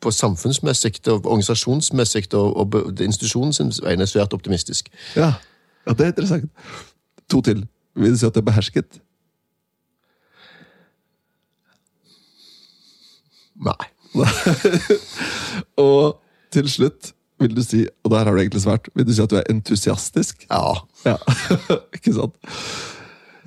på samfunnsmessig og organisasjonsmessig og, og institusjonens vegne svært optimistisk. ja. ja, det er interessant. To til. Vil du si at du er behersket? Nei. Og til slutt vil du si, og der har du egentlig svært, vil du si at du er entusiastisk? Ja. Ja, ikke sant?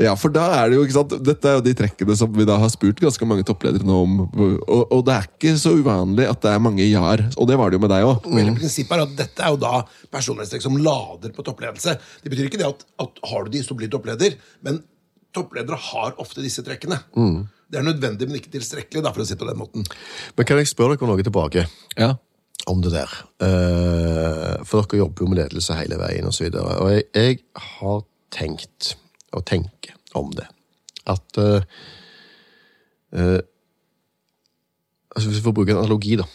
Ja, for da er det jo, ikke sant, Dette er jo de trekkene som vi da har spurt ganske mange toppledere nå om. Og, og det er ikke så uvanlig at det er mange ja-er. Og det var det jo med deg òg. Mm. prinsippet er at Dette er jo da personlighetstrekk som lader på toppledelse. Det betyr ikke det at, at har du de, så blir du toppleder. Men toppledere har ofte disse trekkene. Det er nødvendig, men ikke tilstrekkelig. Da, for å si det på den måten. Men kan jeg spørre dere noe tilbake Ja. Om det der? Eh, for dere jobber jo med ledelse hele veien osv. Og, så og jeg, jeg har tenkt, og tenker om det, at uh, uh, altså Hvis vi får bruke en analogi, da.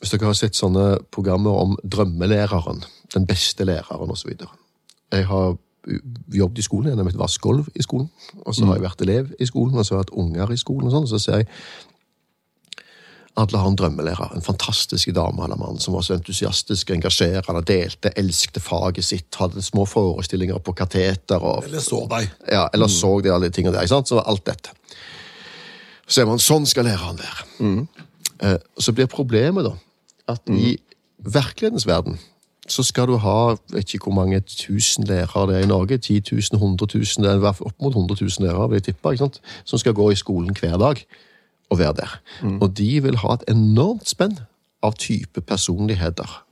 Hvis dere har sett sånne programmer om drømmelæreren, den beste læreren osv. Jeg har jobbet i skolen, jeg har møtt vaskegulv i skolen, og så har jeg vært elev i skolen, og så har jeg hatt unger i skolen, og sånn, og så ser jeg alle har en drømmelærer, en fantastisk dame eller mann som var så entusiastisk, engasjerende, delte, elsket faget sitt, hadde små forestillinger på kateter og Eller så deg. ja, eller så de alle de tingene der. ikke sant? Så alt dette. Så er man sånn skal læreren være. Eh, så blir problemet da at i virkelighetens verden så skal du ha vet ikke hvor mange tusen lærere det er i Norge. 10 000, 100 000, det er opp mot 100 000 lærere vil jeg tippe, som skal gå i skolen hver dag og være der. Og de vil ha et enormt spenn av type personligheter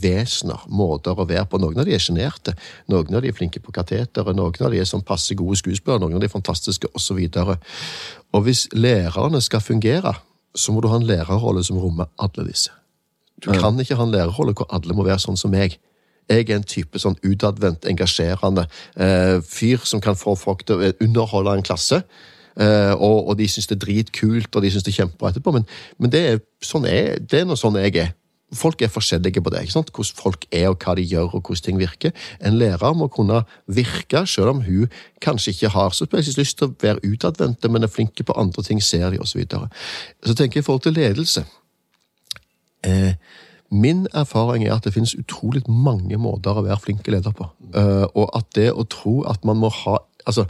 vesener, måter å være på. Noen av de er sjenerte, noen av de er flinke på kateteret, noen av de er sånn passe gode skuespillere, noen av de er fantastiske, osv. Og, og hvis lærerne skal fungere, så må du ha en lærerrolle som rommer alle disse. Du kan ikke ha en lærerrolle hvor alle må være sånn som meg. Jeg er en type sånn utadvendt, engasjerende eh, fyr som kan få folk til å underholde en klasse. Eh, og, og de syns det er dritkult, og de syns det er kjempebra etterpå. Men, men det, er, sånn er, det er noe sånn jeg er. Folk er forskjellige på det. ikke sant? Hvordan folk er, og hva de gjør, og hvordan ting virker. En lærer må kunne virke, selv om hun kanskje ikke har så spesielt lyst til å være utadvendte, men er flinke på andre ting, ser de, osv. Så, videre. så tenker jeg i forhold til ledelse. Eh, min erfaring er at det finnes utrolig mange måter å være flinke leder på. Eh, og at det å tro at man må ha Altså,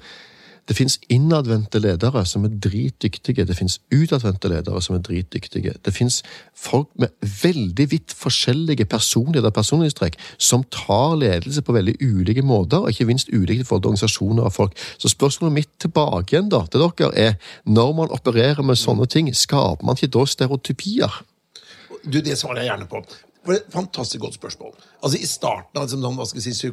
det fins innadvendte ledere som er dritdyktige. Det fins utadvendte ledere som er dritdyktige. Det fins folk med veldig vidt forskjellige personligheter og personlighetstrekk som tar ledelse på veldig ulike måter, og ikke minst ulike forhold til organisasjoner og folk. Så spørsmålet mitt tilbake igjen da, til dere er når man opererer med sånne ting, skaper man ikke da stereotypier? Du, Det svarer jeg gjerne på. Det er et Fantastisk godt spørsmål. Altså I starten av liksom, hva skal jeg si,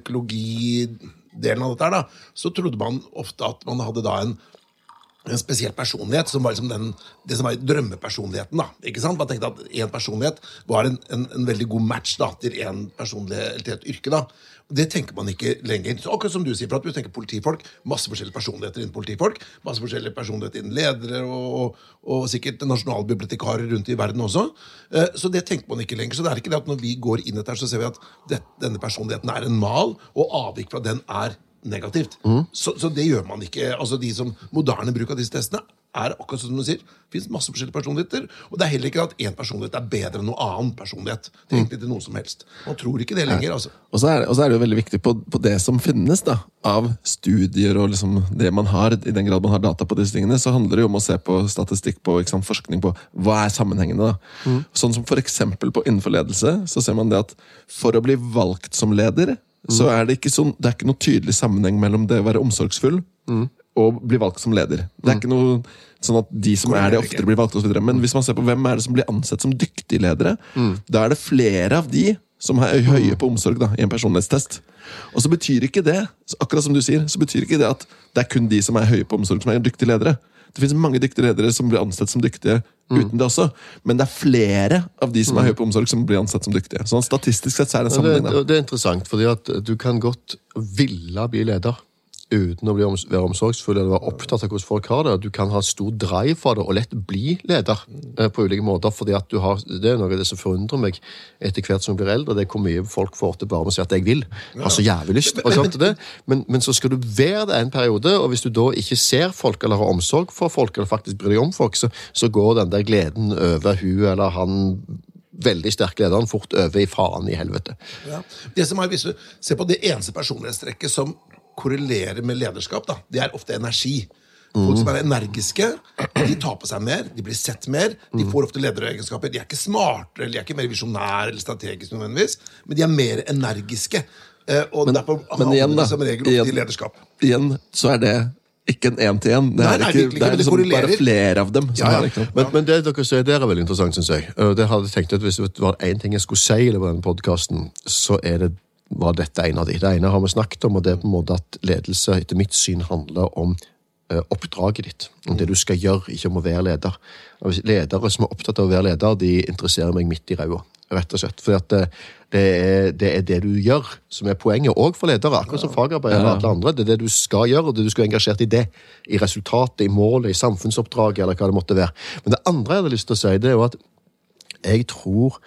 psykologidelen av dette, da, så trodde man ofte at man hadde da en en spesiell personlighet, som var liksom den, det som var drømmepersonligheten. da, ikke sant? Man tenkte at én personlighet var en, en, en, veldig god match da, til en personlighet, til et yrke. da. Det tenker man ikke lenger. Så akkurat som du sier, for at du tenker politifolk, Masse forskjellige personligheter innen politifolk, masse forskjellige personligheter innen ledere, og, og, sikkert nasjonalbibliotekarer rundt i verden også. Eh, så det tenker man ikke lenger. Så det er ikke det at når vi går inn etter, så ser vi at det, denne personligheten er en mal, og avvik fra den er negativt. Mm. Så, så, det gjør man ikke. Altså De som moderne bruk av disse testene er akkurat som du sier, det finnes masse forskjellige personligheter. Og det er heller ikke at én personlighet er bedre enn noen annen personlighet. Det er egentlig til noe som helst. Man tror ikke det lenger. altså. Og så er, er, det jo veldig viktig på, på, det som finnes da, av studier og liksom det man har, i den grad man har data på disse tingene, så handler det jo om å se på statistikk på sant, forskning på hva er sammenhengene. da. Mm. Sånn som for eksempel på innenfor ledelse, så ser man det at for å bli valgt som leder så er det ikke sånn, det er ikke noe tydelig sammenheng mellom det å være omsorgsfull mm. og bli valgt som leder. Det er ikke noe sånn at de som er det, oftere blir valgt. Og så videre. Men hvis man ser på hvem er det som blir ansett som dyktige ledere, mm. da er det flere av de som er høye på omsorg da, i en personlighetstest. Og så betyr ikke det akkurat som du sier, så betyr ikke det at det er kun de som er høye på omsorg, som er dyktige ledere. Det finnes mange dyktige ledere som blir ansett som dyktige mm. uten det også. Men det er flere av de som er mm. høye på omsorg, som blir ansett som dyktige. Sånn Statistisk sett så er det en sammenheng. Det, det, er interessant, fordi at du kan godt ville bli leder uten å være omsorgsfull eller være opptatt av hvordan folk har det. Du kan ha stor drive for det og lett bli leder eh, på ulike måter. fordi at du har, Det er noe av det som forundrer meg etter hvert som jeg blir eldre. Det er hvor mye folk får til bare med å si at 'jeg vil'. Har så jævlig lyst. Men, sånt det. Men, men, så skal du være det en periode, og hvis du da ikke ser folk eller har omsorg for folk, eller faktisk bryr deg om folk, så, så går den der gleden over hun eller han veldig sterk lederen fort over i faen i helvete. Ja. Det som er, Hvis du ser på det eneste personlighetstrekket som korrelerer med lederskap, da, det er ofte energi. Folk som er energiske, de tar på seg mer, de blir sett mer. De får ofte lederegenskaper. De er ikke smartere eller de er ikke mer visjonære eller strategiske, nødvendigvis, men de er mer energiske. Eh, og men, derfor men igjen, da, som regel igjen, i lederskap. Igjen så er det ikke en én-til-én. Det, er, ikke, det er liksom det bare flere av dem. Ja, ja. Men, men, det dere sier, det er veldig interessant, syns jeg. Det hadde jeg tenkt at Hvis det var én ting jeg skulle si i denne podkasten, så er det var dette en av de. Det ene har vi snakket om, og det er på en måte at ledelse etter mitt syn handler om uh, oppdraget ditt. Om det du skal gjøre, ikke om å være leder. Ledere som er opptatt av å være leder, de interesserer meg midt i ræva. Rett og slett. For det, det, er, det, er, det du gjør, som er poenget, òg for ledere. Akkurat som fagarbeidere og alle andre. Det er det du skal gjøre, og det du skal være engasjert i det. I resultatet, i målet, i samfunnsoppdraget, eller hva det måtte være. Men det andre jeg hadde lyst til å si, det er jo at jeg tror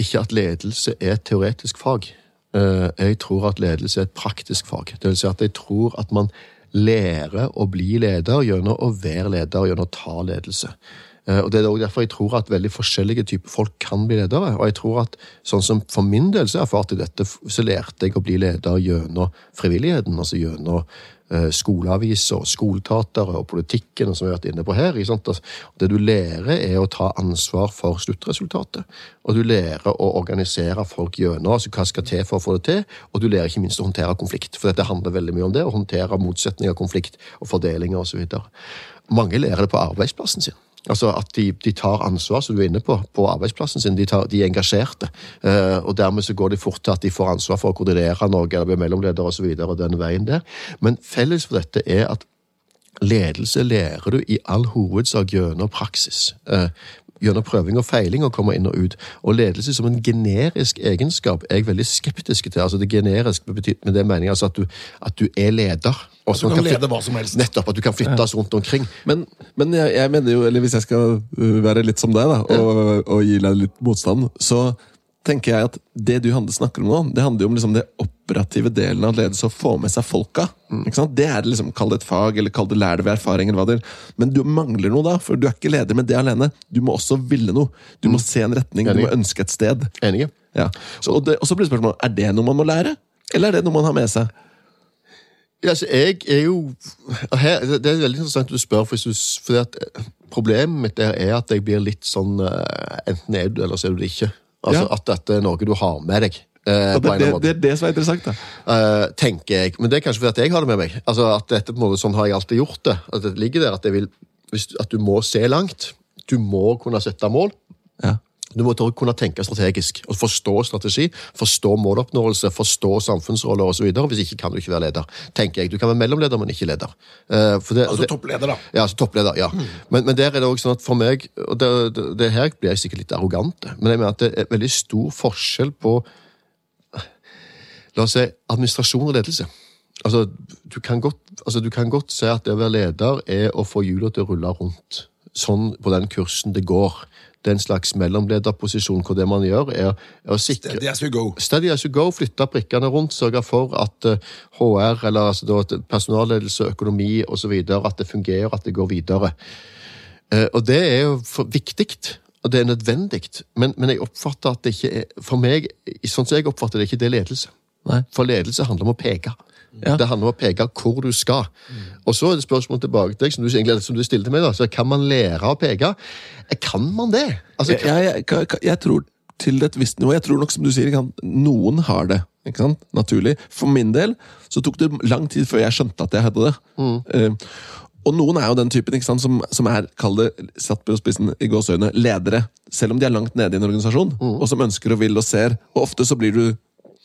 ikke at ledelse er et teoretisk fag. Eh, jeg tror at ledelse er et praktisk fag. Det vil si at jeg tror at man lærer å bli leder gjennom å være leder, gjennom å ta ledelse. Eh, og Det er også derfor jeg tror at veldig forskjellige typer folk kan bli ledere. Og jeg tror at sånn som For min del så erfarte jeg dette, så lærte jeg å bli leder gjennom frivilligheten. altså gjennom skoleaviser, skoletatere og politikken som vi har vært inne på her. Det du lærer, er å ta ansvar for sluttresultatet. Og du lærer å organisere folk gjennom altså hva skal til for å få det til. Og du lærer ikke minst å håndtere konflikt, for dette handler veldig mye om det. Å håndtere motsetninger, konflikt og fordelinger osv. Mange lærer det på arbeidsplassen sin. Altså At de, de, tar ansvar, som du er inne på, på arbeidsplassen sin. De, tar, de er engasjerte. Eh, og Dermed så går de fort til at de får ansvar for å koordinere Norge eller bli mellomleder osv. den veien der. Men felles for dette er at ledelse lærer du i all hovedsak gjennom praksis. Eh, gjennom prøving og feiling å komme inn og ut. Og ledelse som en generisk egenskap er jeg veldig skeptisk til. Altså det generisk med det meningen altså at, du, at du er leder. Og du kan, kan lede hva som helst. Nettopp, at du kan flyttes rundt omkring. Men, men jeg, jeg, mener jo, eller hvis jeg skal uh, være litt som deg, da, og, og gi deg litt motstand, så tenker jeg at det du snakker om nå, det handler jo om liksom det operative delen av ledelse, å få med seg folka. Ikke sant? Det er liksom, Kall det et fag, eller kall det lær det ved erfaring. eller hva det er. Men du mangler noe da, for du er ikke leder med det alene. Du må også ville noe. Du må se en retning, du må ønske et sted. Enige? Ja. Så, og, det, og så blir spørsmålet, er det noe man må lære? Eller er det noe man har med seg? Ja, altså, jeg er jo her, det- er veldig interessant du spør, for, fordi at eh, problemet mitt er at jeg blir litt sånn eh, Enten er du, eller så er du det ikke. Altså Ja. At dette er noe du har med deg. eh, det, det, det er det som er interessant. da. Eh, tenker jeg. Men det er kanskje fordi at jeg har det med meg. Altså at dette på en måte Sånn har jeg alltid gjort det. At det ligger der at, vil, at du må se langt. Du må kunne sette mål. Ja. Du må kunne tenke strategisk. og Forstå strategi, forstå måloppnåelse, forstå samfunnsroller osv. Hvis ikke kan du ikke være leder. tenker jeg. Du kan være mellomleder, men ikke leder. Eh, det, Altså det- toppleder, da. ja, altså toppleder, ja. Men, men der er det også sånn at for meg, og det, det, det her blir jeg sikkert litt arrogant, men jeg mener at det er veldig stor forskjell på La oss si administrasjon og ledelse. Altså, du kan godt, altså, du kan godt si at det å være leder er å få hjula til å rulle rundt. Sånn på den kursen det går. Det er en slags mellomlederposisjon hvor det man gjør, er, er å sikre Steady as you go. Steady as you go, flytte prikkene rundt, sørge for at eh, HR, eller altså da, personalledelse, økonomi osv., at det fungerer, at det går videre. Eh, og det er jo viktig, og det er nødvendig, men, men jeg oppfatter at det ikke er For meg, sånn som jeg oppfatter det, ikke det ledelse. Nei. For ledelse handler om å peke. Ja. Det handler om å peke hvor du skal. Og så er det spørsmål tilbake til deg, som du, egentlig- som du stilte meg. da, så Kan man lære å peke? Eh, Kan man det? Altså, Jeg, jeg, jeg, jeg, jeg tror til et visst nivå Jeg tror nok, som du sier, kan, noen har det. Ikke sant? Naturlig. For min del så tok det lang tid før jeg skjønte at jeg hadde det. Eh, og noen er jo den typen ikke sant, som, som er, kall det, satt på spissen i gåseøyne, ledere. Selv om de er langt nede i en organisasjon, og som ønsker og vil og ser. Og ofte så blir du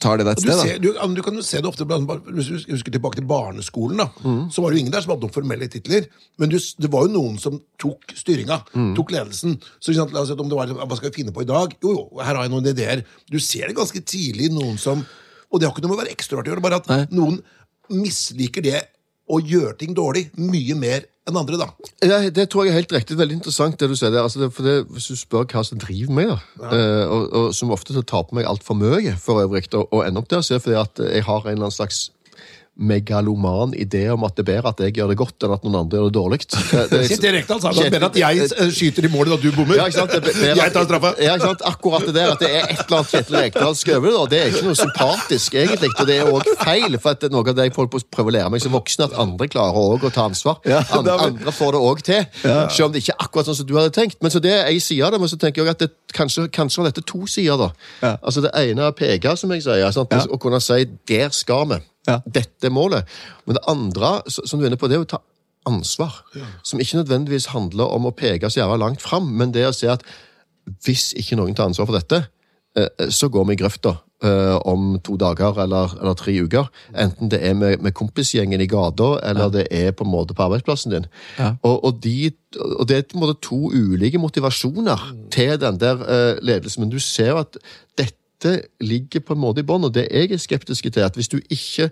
tar det deg et Du, sted. ser, du, du kan jo se det ofte Hvis du husker tilbake til barneskolen, da, så var det jo ingen der som hadde noen formelle titler. Men du, det var jo noen som tok styringa, tok ledelsen. Så sant, la oss si om det var Hva skal vi finne på i dag? Jo, jo, her har jeg noen ideer. Du ser det ganske tidlig, noen som Og det har ikke noe med å være ekstrovert å gjøre, bare at Nei. noen misliker det å gjøre ting dårlig mye mer enn andre, da. Ja, det tror jeg er helt riktig. Veldig interessant det du sier der. Altså, for det, hvis du spør hva som driver meg, da, ja. og, og som ofte så tar på meg altfor mye for øvrig, og, og ender opp der, så er det fordi at jeg har en eller annen slags megaloman idé om at det er bedre at jeg gjør det godt enn at noen andre gjør det dårlig. Det, Helt direkte, altså. Det er bedre at jeg eh, skyter i målet da du bommer. Ja, ikke sant? Det, det, jeg tar straffa. Ja, ikke sant? Akkurat det der at det er et eller annet Kjetil Rekdal skrevet det, det er ikke noe sympatisk, egentlig. Og det er òg feil, for at noe av det jeg på å lære meg som voksen, at andre klarer òg å ta ansvar. Ja, An- det har vi- Andre får det òg til, selv om det ikke er akkurat sånn som du hadde tenkt. Men så det er ei side av det, men så tenker jeg at det, kanskje, kanskje har dette to sider, da. Altså det ene er peke, som jeg sier, sant? og kunne si 'der skal vi'. Ja. Dette er målet. Men det andre, som du er inne på, det er å ta ansvar. Som ikke nødvendigvis handler om å peke så jævla langt fram, men det å si at hvis ikke noen tar ansvar for dette, eh, så går vi i grøfta eh, om to dager eller, eller tre uker. Enten det er med, med kompisgjengen i gata, eller det er på en måte på arbeidsplassen din. Ja. Og, og, de, og det er på en måte to ulike motivasjoner til den der eh, ledelsen. Men du ser jo at dette ligger på en måte i bånn, og det jeg er skeptisk til, at hvis du ikke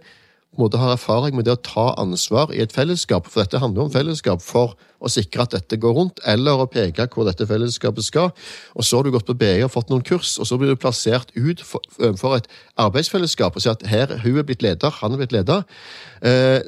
måte har erfaring med det å ta ansvar i et fellesskap, for dette handler om fellesskap for å sikre at dette går rundt, eller å peke hvor dette fellesskapet skal. Og så har du gått på BI og fått noen kurs, og så blir du plassert ut for et arbeidsfellesskap og sier at her, hun er blitt leder, han er blitt leder. Eh,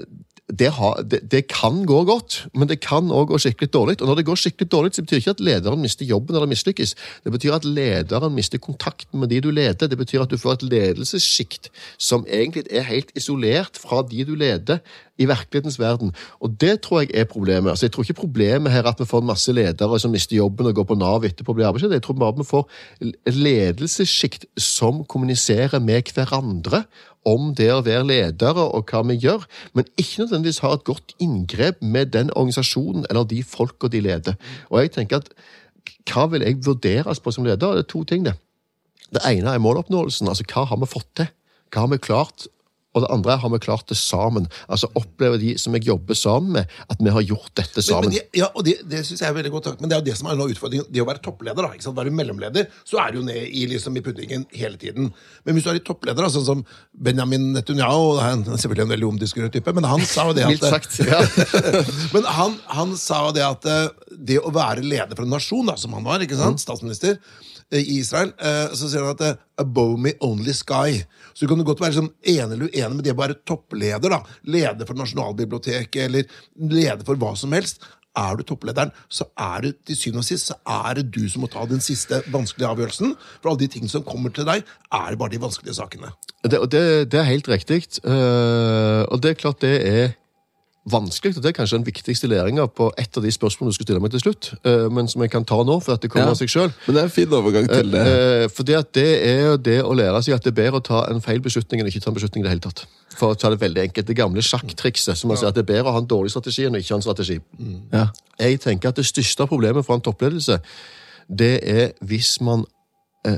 det, har, det, det kan gå godt, men det kan òg gå skikkelig dårlig. Og når det går skikkelig dårlig, så betyr ikke at lederen mister jobben eller mislykkes. Det betyr at lederen mister kontakten med de du leder. Det betyr at du får et ledelsessjikt som egentlig er helt isolert fra de du leder i virkelighetens verden. Og det tror jeg er problemet. Altså, jeg tror ikke problemet her er at vi får masse ledere som mister jobben og går på Nav etterpå og blir arbeidsledig. Jeg tror bare vi får et ledelsessjikt som kommuniserer med hverandre om det å være ledere og hva vi gjør, men ikke nødvendigvis har et godt inngrep med den organisasjonen eller de folka de leder. Og jeg tenker at hva vil jeg vurderes på som leder? Det er to ting, det. Det ene er måloppnåelsen. Altså hva har vi fått til? Hva har vi klart? Og det andre har vi klart det sammen. Altså opplever de som jeg jobber sammen med, at vi har gjort dette sammen. men det, ja, og det, det synes jeg er veldig godt tanke, men det er jo det som er utfordringen. Det å være toppleder, da, ikke sant? være mellomleder, så er du ned i, liksom, i puddingen hele tiden. Men hvis du er i toppleder, da, sånn som Benjamin Netanyahu, det er selvfølgelig en veldig omdiskutert type, men han sa jo det at sagt. Ja. Men han, han sa jo det at eh, det å være leder for en nasjon, da, som han var, ikke sant, statsminister, eh, i Israel, eh, så sier han at eh, 'above me only sky'. Så du kan godt være sånn enig eller uenig med det å være toppleder. da, Leder for Nasjonalbiblioteket eller leder for hva som helst. Er du topplederen, så er det til syvende og sist så er det du som må ta den siste vanskelige avgjørelsen. For alle de tingene som kommer til deg, er det bare de vanskelige sakene. Det, det, det er helt riktig. Eh, og det er klart det er vanskelig, og det er kanskje den viktigste læringa på et av de spørsmålene du skulle stille meg til slutt, eh, men som jeg kan ta nå, for at det kommer Ja. av seg sjøl. Men det er en fin overgang til det. Fordi at det er jo det å lære seg at det er bedre å ta en feil beslutning enn ikke ta en beslutning i det hele tatt. For å ta det veldig enkelt. Det gamle sjakk-trikset, som man sier at det er bedre å ha en dårlig strategi enn å ikke ha en strategi. Ja. Jeg tenker at det største problemet for en toppledelse, det er hvis man eh,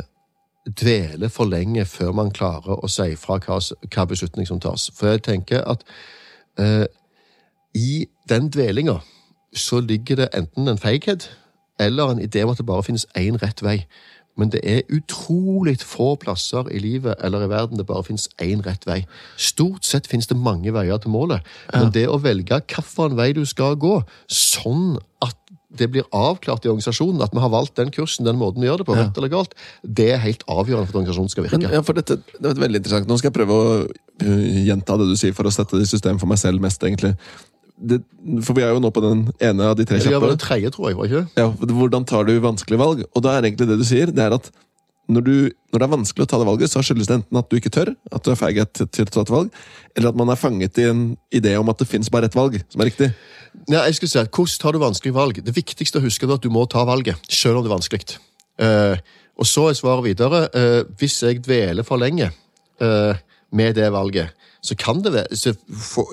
dveler for lenge før man klarer å si fra hva, hva beslutning som tas. For jeg tenker at eh, i den dvelinga så ligger det enten en feighet eller en idé om at det bare finnes én rett vei. Men det er utrolig få plasser i livet eller i verden det bare finnes én rett vei. Stort sett finnes det mange veier til målet, men det å velge hvilken vei du skal gå, sånn at det blir avklart i organisasjonen at vi har valgt den kursen, den måten vi gjør det på, rett eller galt, det er helt avgjørende for at organisasjonen skal virke. Men ja, for dette, det er veldig interessant. Nå skal jeg prøve å øh, gjenta det du sier, for å sette det i system for meg selv mest, egentlig. Det, for vi er jo nå på den ene av de tre kjappe. Ja, det tredje, tror jeg, var ikke det? Ja, hvordan tar du vanskelige valg? Og da er egentlig det du sier, det er at når, du, når det er vanskelig å ta det valget, så skyldes det enten at du ikke tør, at du er feig til til å ta et valg, eller at man er fanget i en idé om at det fins bare ett valg som er riktig. Nei, jeg skulle si at Hvordan tar du vanskelige valg? Det viktigste å huske er at du må ta valget, selv om det er vanskelig. Uh, og så er svaret videre uh, Hvis jeg dveler for lenge uh, med det valget, så kan det være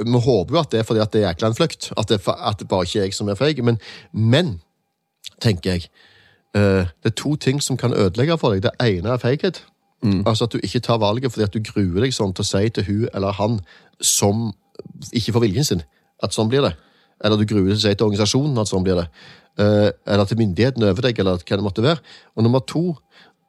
Vi håper jo at det er fordi at det er jækla en flukt. At det, at det bare ikke er jeg som er feig. Men, men tenker jeg eh, Det er to ting som kan ødelegge for deg. Det ene er feighet. Altså at du ikke tar valget fordi at du gruer deg sånn til å si til hun eller han som ikke får viljen sin, at sånn blir det. Eller du gruer deg til å si til organisasjonen at sånn blir det. Eh, eller til myndighetene over deg, eller hva det måtte være. Og nummer to,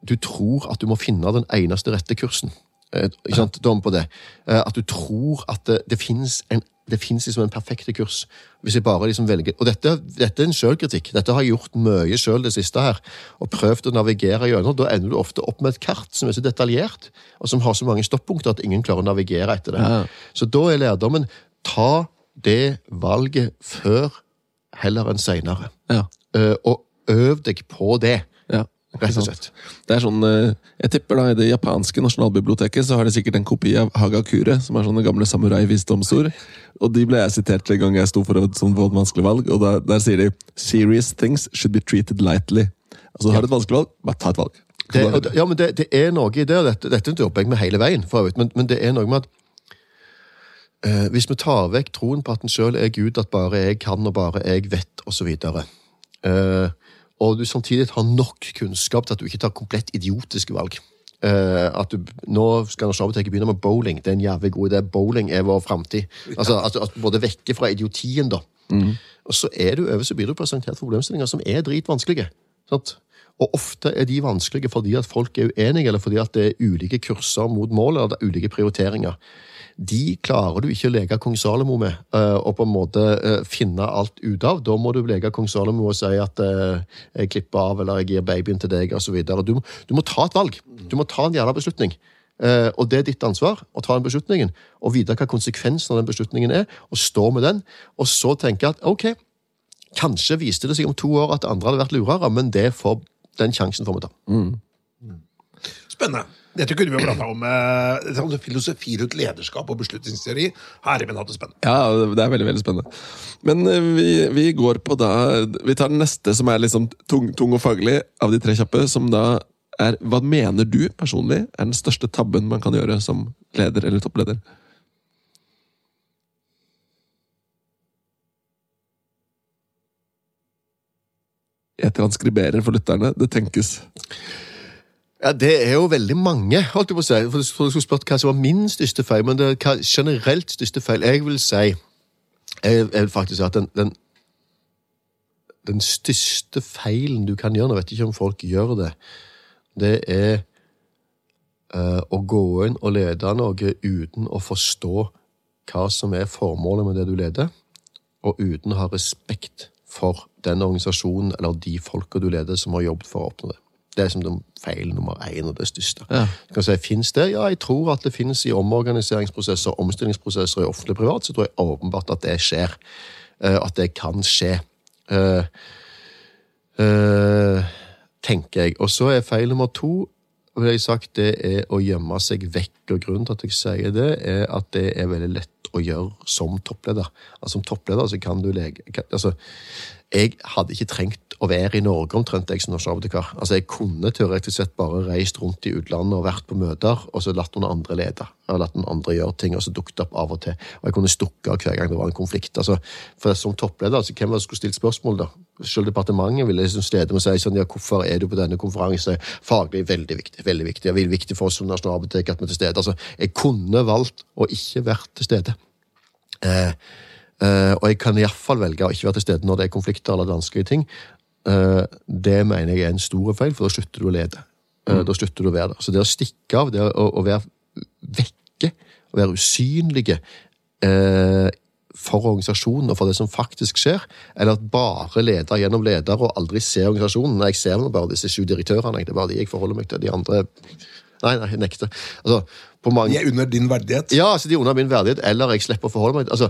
du tror at du må finne den eneste rette kursen. Eh, ikke sant? Dom på det. Eh, at du tror at det, det finnes en det liksom en perfekte kurs. Hvis jeg bare liksom velger Og dette, dette er en sjølkritikk. Dette har jeg gjort mye sjøl det siste her. Og prøvd å navigere gjennom. Da ender du ofte opp med et kart som er så detaljert, og som har så mange stoppunkter at ingen klarer å navigere etter det. Ja. Så da er lærdommen ta det valget før heller enn seinere. Ja. og øv deg på det. Rett og slett. Det er sånn, eh, Jeg tipper da I det japanske nasjonalbiblioteket så har de sikkert en kopi av Hagakure, som er sånne gamle samurai-visdomsord. Og De ble jeg sitert til en gang jeg sto for et sånt vanskelig valg. og Der, der sier de 'Serious things should be treated lightly'. Altså, Har du et vanskelig valg, bare ta et valg. Det, og ja, men det, det er noe i det, og dette, dette jobber jeg med hele veien, for øvrig, men, men det er noe med at eh, hvis vi tar vekk troen på at en sjøl er Gud, at bare jeg kan og bare jeg vet, osv., uh, og du samtidig har nok kunnskap til at du ikke tar komplett idiotiske valg Uh, at du, Nå skal Nasjonalbiblioteket begynne med bowling. Det er en jævlig god idé. Bowling er vår framtid. Altså, at, altså, både vekke fra idiotien, da. Og så er du øverst så blir du presentert for problemstillinger som er dritvanskelige. Sant? Og ofte er de vanskelige fordi at folk er uenige, eller fordi at det er ulike kurser mot målet, eller det er ulike prioriteringer. De klarer du ikke å leke kong Salomo med, eh, og på en måte eh, finne alt ut av. Da må du leke kong Salomo og si at eh, jeg klipper av, eller jeg gir babyen til deg, osv. Du, du må ta et valg. Du må ta en jævla beslutning. Og det er ditt ansvar å ta den beslutningen, og vite hva konsekvensen av den beslutningen er, og stå med den. Og så tenke at ok, kanskje viste det seg om to år at andre hadde vært lurere, men det får, den sjansen får vi ta. Spennende. Dette kunne vi jo prata om. eh, Filosofi rundt lederskap og beslutningsteori. Herre min hatt det spennende. Ja, det er veldig veldig spennende. Men eh, vi, vi går på da Vi tar den neste som er liksom tung, tung og faglig av de tre kjappe, som da er Hva mener du personlig er den største tabben man kan gjøre som leder eller toppleder? Jeg transkriberer for lytterne. Det tenkes. Ja, Det er jo veldig mange, holdt jeg på å si. For jeg skulle spurt hva som var min største feil, men det hva generelt største feil. Jeg vil si jeg vil faktisk si at den, den, den største feilen du kan gjøre, nå vet jeg ikke om folk gjør det, det er uh, å gå inn og lede noe uten å forstå hva som er formålet med det du leder, og uten å ha respekt for den organisasjonen eller de folka du leder som har jobbet for å oppnå det. Det er som den feil nummer én og det største. Ja. Du kan si, Fins det? Ja, jeg tror at det finnes i omorganiseringsprosesser, omstillingsprosesser i offentlig og privat. Så tror jeg åpenbart at det skjer. Eh, at det kan skje. Uh, uh, tenker jeg. Og så er feil nummer to vil jeg sagt, det er å gjemme seg vekk. Og grunnen til at jeg sier det, er at det er veldig lett å gjøre som toppleder. Altså, som toppleder så kan du lege kan, altså, Jeg hadde ikke trengt å være i Norge omtrent, jeg som nasjonalbibliotekar. Altså, jeg kunne teoretisk sett bare reist rundt i utlandet og vært på møter, og så latt noen andre lede. Og latt noen andre gjøre ting, og så dukket opp av og til. Og jeg kunne stukke av hver gang det var en konflikt. Altså, for som toppleder, altså, hvem var det som skulle stilt spørsmål, da? Selv departementet ville liksom stede med å si sånn, ja, hvorfor er du på denne konferansen? Faglig veldig viktig. veldig viktig. Det er viktig for oss som nasjonalbibliotek at vi er til stede. Altså, jeg kunne valgt å ikke være til stede. Eh, og jeg kan iallfall velge å ikke være til stede når det er konflikter eller vanskelige ting. Eh, det mener jeg er en stor feil, for da slutter du å lede. Mm. Da slutter du å være der. Så det å stikke av, det å, å være vekke, å være usynlige eh, for organisasjonen og for det som faktisk skjer, eller at bare leder gjennom leder og aldri ser organisasjonen. Nei, jeg ser bare disse sju direktørene. Det er bare de jeg forholder meg til. De andre Nei, nei, jeg nekter. Altså, på mange... De er under din verdighet. Ja, altså de er under min verdighet, eller jeg slipper å forholde meg altså,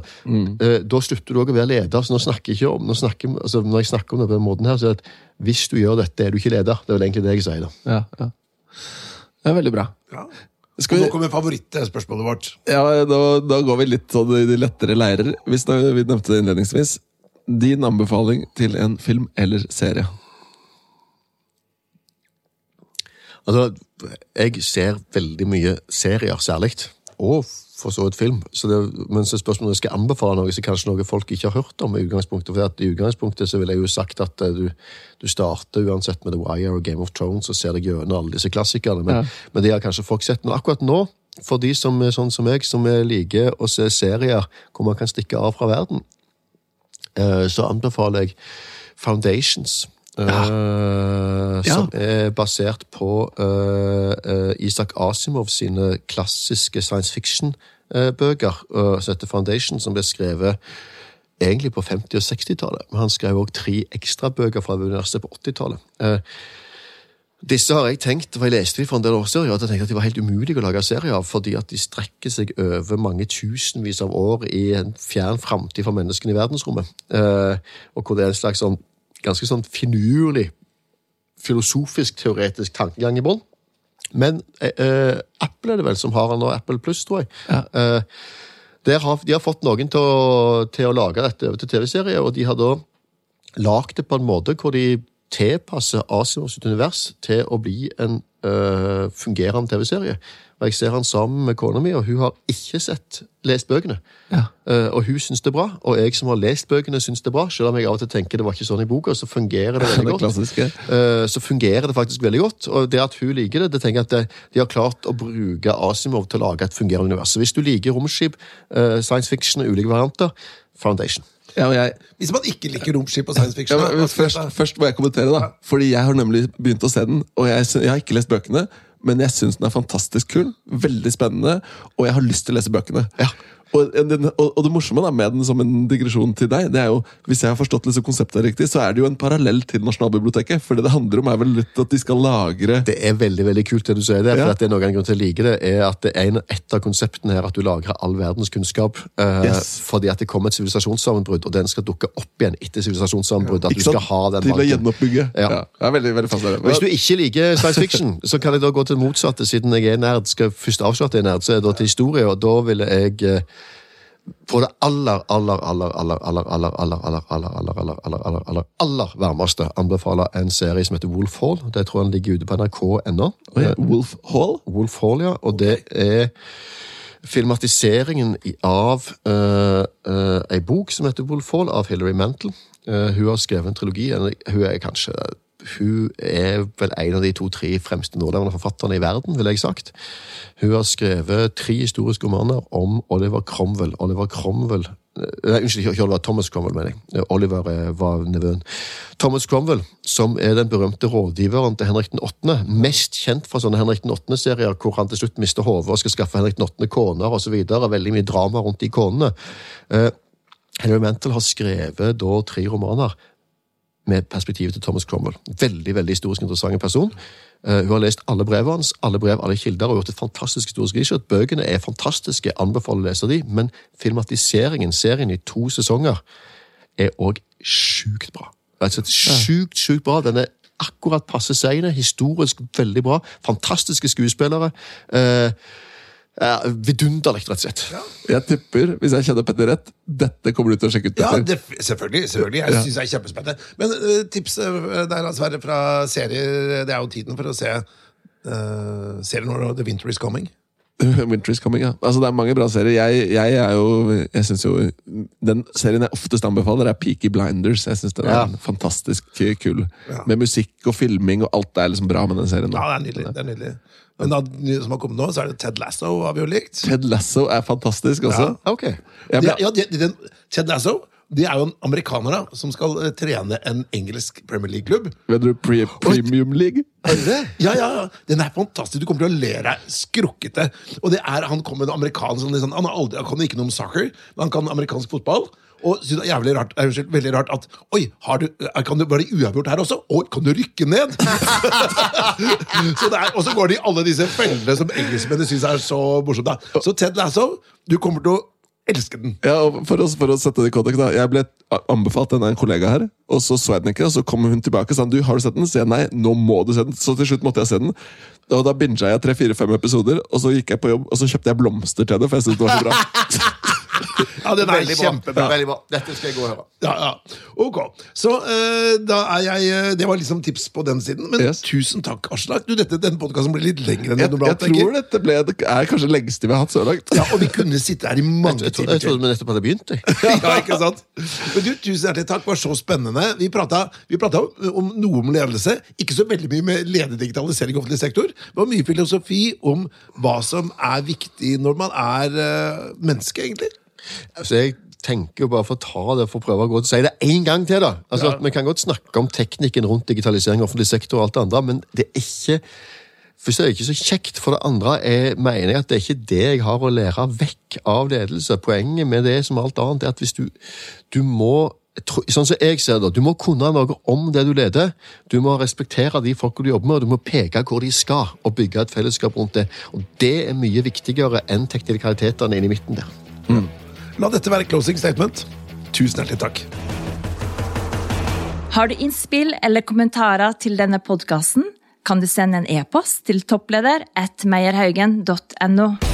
eh, Da slutter du òg å være leder. så nå snakker jeg ikke om, nå snakker, altså, Når jeg snakker om det på den måten her, så er det at hvis du gjør dette, er du ikke leder. Det er vel egentlig det jeg sier. da. Ja, ja. Det er veldig bra. Ja. Skal vi, nå kommer favorittspørsmålet vårt. ja, da, da går vi litt sånn i de lettere leirer. Hvis vi nevnte det innledningsvis. Din anbefaling til en film eller serie? Altså, jeg ser veldig mye serier, særlig. Og for så vidt film. Så det, men så spørsmålet om jeg skal anbefale noe, som kanskje noe folk ikke har hørt om. i utgangspunktet. For at i utgangspunktet så ville jeg jo sagt at eh, du, du starter uansett med The Wire og Game of Thrones og ser deg gjennom alle disse klassikerne. Men, men det har kanskje folk sett. Men akkurat nå, for de som er sånn som meg, som liker å se serier hvor man kan stikke av fra verden, eh, så anbefaler jeg Foundations. Eh, Som er basert på uh, eh, Isak Asimov sine klassiske science fiction-bøker, som heter Foundation, som ble skrevet egentlig på 50- og 60-tallet. Men han skrev også tre ekstrabøker fra universitetet på 80-tallet. Eh, disse har jeg tenkt, for jeg leste de for en del år siden, at jeg tenkte at de var helt umulige å lage serier av, fordi at de strekker seg over mange tusenvis av år i en fjern framtid for menneskene i verdensrommet. Eh, og hvor det er en slags sånn, ganske sånn finurlig, filosofisk, teoretisk tankegang i bånn. Men eh, eh, Apple er det vel som har den nå, Apple Pluss, tror jeg. Eh, der har, de har fått noen til å, til å lage dette over til TV-serie, og de har da lagd det på en måte hvor de tilpasser Asimovs univers til å bli en øh, fungerende TV-serie. Og Jeg ser han sammen med kona mi, og hun har ikke sett lest bøkene. Ja. Uh, og hun syns det er bra, og jeg som har lest bøkene, syns det er bra. Selv om jeg av og til tenker det var ikke sånn i boka, så fungerer det veldig godt. det uh, så fungerer det faktisk veldig godt. Og det at hun liker det, det tenker jeg at det, de har klart å bruke Asimov til å lage et fungerende univers. Så hvis du liker romskip, uh, science fiction og ulike varianter, Foundation. Ja, og jeg, Hvis man ikke liker romskip og science ja, fiction men, men først, først må jeg kommentere, da. Fordi jeg har nemlig begynt å se den. Og jeg, jeg har ikke lest bøkene, men jeg syns den er fantastisk kul. Veldig spennende. Og jeg har lyst til å lese bøkene. Ja. Og, den, og, og det morsomme da med den som en digresjon til deg, det er jo, hvis jeg har forstått disse konseptene riktig, så er det jo en parallell til Nasjonalbiblioteket. For det det handler om, er vel litt at de skal lagre Det er veldig veldig kult det du sier der, for at det er noen grunn til å like det, er at det er en, et av konseptene her at du lagrer all verdens kunnskap. eh, Yes. Fordi at det kommer et sivilisasjonssammenbrudd, og den skal dukke opp igjen etter sivilisasjonssammenbruddet. At Ikke du skal ha den til å gjenoppbygge. Ja. Ja. Det er veldig, veldig fascinerende. Hvis du ikke liker science fiction, så kan jeg da gå til det motsatte, siden jeg er nerd. Skal først avsløre at jeg er nerd, så er det da til historie, og da ville jeg eh, på det aller, aller, aller, aller, aller, aller, aller, aller, aller, aller, aller, aller, aller, aller, aller varmeste anbefaler en serie som heter Wolf Hall. Det tror jeg den ligger ute på NRK ennå. Wolf Hall? Wolf Hall, ja. Og det er filmatiseringen av uh, ei bok som heter Wolf Hall, av Hilary Mantel. Eh, hun har skrevet en trilogi. Hun er kanskje hun er vel en av de to-tre fremste nålevende forfatterne i verden, vil jeg sagt. Hun har skrevet tre historiske romaner om Oliver Cromwell. Oliver Cromwell eh, Nei, unnskyld, ikke Oliver Thomas Cromwell, mener jeg. Eh, Oliver eh, var nevøen. Thomas Cromwell, som er den berømte rådgiveren til Henrik den 8., mest kjent fra sånne Henrik den 8.-serier hvor han til slutt mister hodet og skal skaffe Henrik den 8. koner osv. Veldig mye drama rundt de konene. Henry Mantel har skrevet da tre romaner med perspektivet til Thomas Cromwell. Veldig veldig historisk interessant person. Eh, hun har lest alle brevene hans, alle brev, alle kilder, og gjort et fantastisk historisk research. Bøkene er fantastiske, anbefaler å lese de, men filmatiseringen, serien i to sesonger, er òg sjukt bra. Rett og slett sjukt, sjukt bra. Den er akkurat passe seine, historisk veldig bra. Fantastiske skuespillere. Eh, ja, Vidunderlig, rett og slett. Jeg tipper, hvis jeg kjenner Petter rett, dette kommer du til å sjekke ut. Ja, det, selvfølgelig. selvfølgelig. Jeg Ja. det er kjempespennende. Men uh, tipset der, Sverre, fra serier Det er jo tiden for å se uh, serien når The Winter Is Coming. Winter is coming, ja. Altså, det er mange bra serier. Jeg, jeg er jo Jeg synes jo Den serien jeg oftest anbefaler, er Peaky Blinders. Jeg synes den er Ja. fantastisk kul. Med musikk og filming og alt er liksom bra med den serien. Ja, det er nydelig. det er nydelig Men da, som har kommet nå, så er det Ted Lasso, har vi jo likt. Ted Lasso er fantastisk også. Ok. Jeg Ja, ble, ja, de, den, Ted Lasso de er jo en amerikaner da, som skal eh, trene en engelsk Premier League-klubb. vet du Pre Premium League? Ja, ja, ja. Den er fantastisk. Du kommer til å le deg skrukkete. Og det er, Han kommer en amerikaner som liksom, han, har aldri, han kan ikke noe om soccer, men han kan amerikansk fotball. Og synes det er jævlig rart, er, unnskyld, veldig rart at Oi, har du, er- kan det uavgjort her også? Oi, kan du rykke ned? så det er, og så går de i alle disse fellene som engelskmennene syns er så morsomt. Så Ted Lasso, du kommer til å elske den. Ja, og for, å, for å sette det i kontekst, da. Jeg ble anbefalt den av en kollega her, og så så jeg den ikke, og så kom hun tilbake og sa du, har du sett den? Så jeg nei, nå må du se den. Så til slutt måtte jeg se den. Og da binga jeg tre-fire-fem episoder, og så gikk jeg på jobb, og så kjøpte jeg blomster til det, for jeg syntes det var så bra. Ja, den er Veldig bra. kjempebra. Veldig bra. Dette skal jeg gå og høre. Ja, ja. Ok. Så uh, da er jeg eh, Det var liksom tips på den siden. Men Yes. tusen takk, Aslak. Du, dette, denne podkasten blir litt lengre enn Jeg, jeg jeg normalt tenker. tror dette ble, det er kanskje det lengste vi har hatt så langt. Ja, Og vi kunne sitte her i mange Jeg, timer jeg trodde vi nettopp hadde begynt. Jeg. ja, ikke sant? Men du, Tusen hjertelig takk, det var så spennende. Vi prata, vi om noe om ledelse. Ikke så veldig mye med lederdigitalisering i offentlig sektor. Det var mye filosofi om hva som er viktig når man er uh, menneske, egentlig. Så jeg tenker jo bare for å ta det, for å prøve å gå og si det en gang til. da. Altså, Ja. Vi kan godt snakke om teknikken rundt digitalisering av offentlig sektor, og alt det andre, men det er ikke Først er det ikke så kjekt. For det andre er, mener jeg at det er ikke det jeg har å lære vekk av ledelse. Poenget med det som alt annet er at hvis du, du må Sånn som jeg ser det, Du må kunne noe om det du leder. Du må respektere de folka du jobber med, og du må peke hvor de skal, og bygge et fellesskap rundt det. Og Det er mye viktigere enn teknikalitetene inni midten der. La dette være closing statement. Tusen hjertelig takk. Har du innspill eller kommentarer til denne podkasten, kan du sende en e-post til toppleder at meierhaugen.no.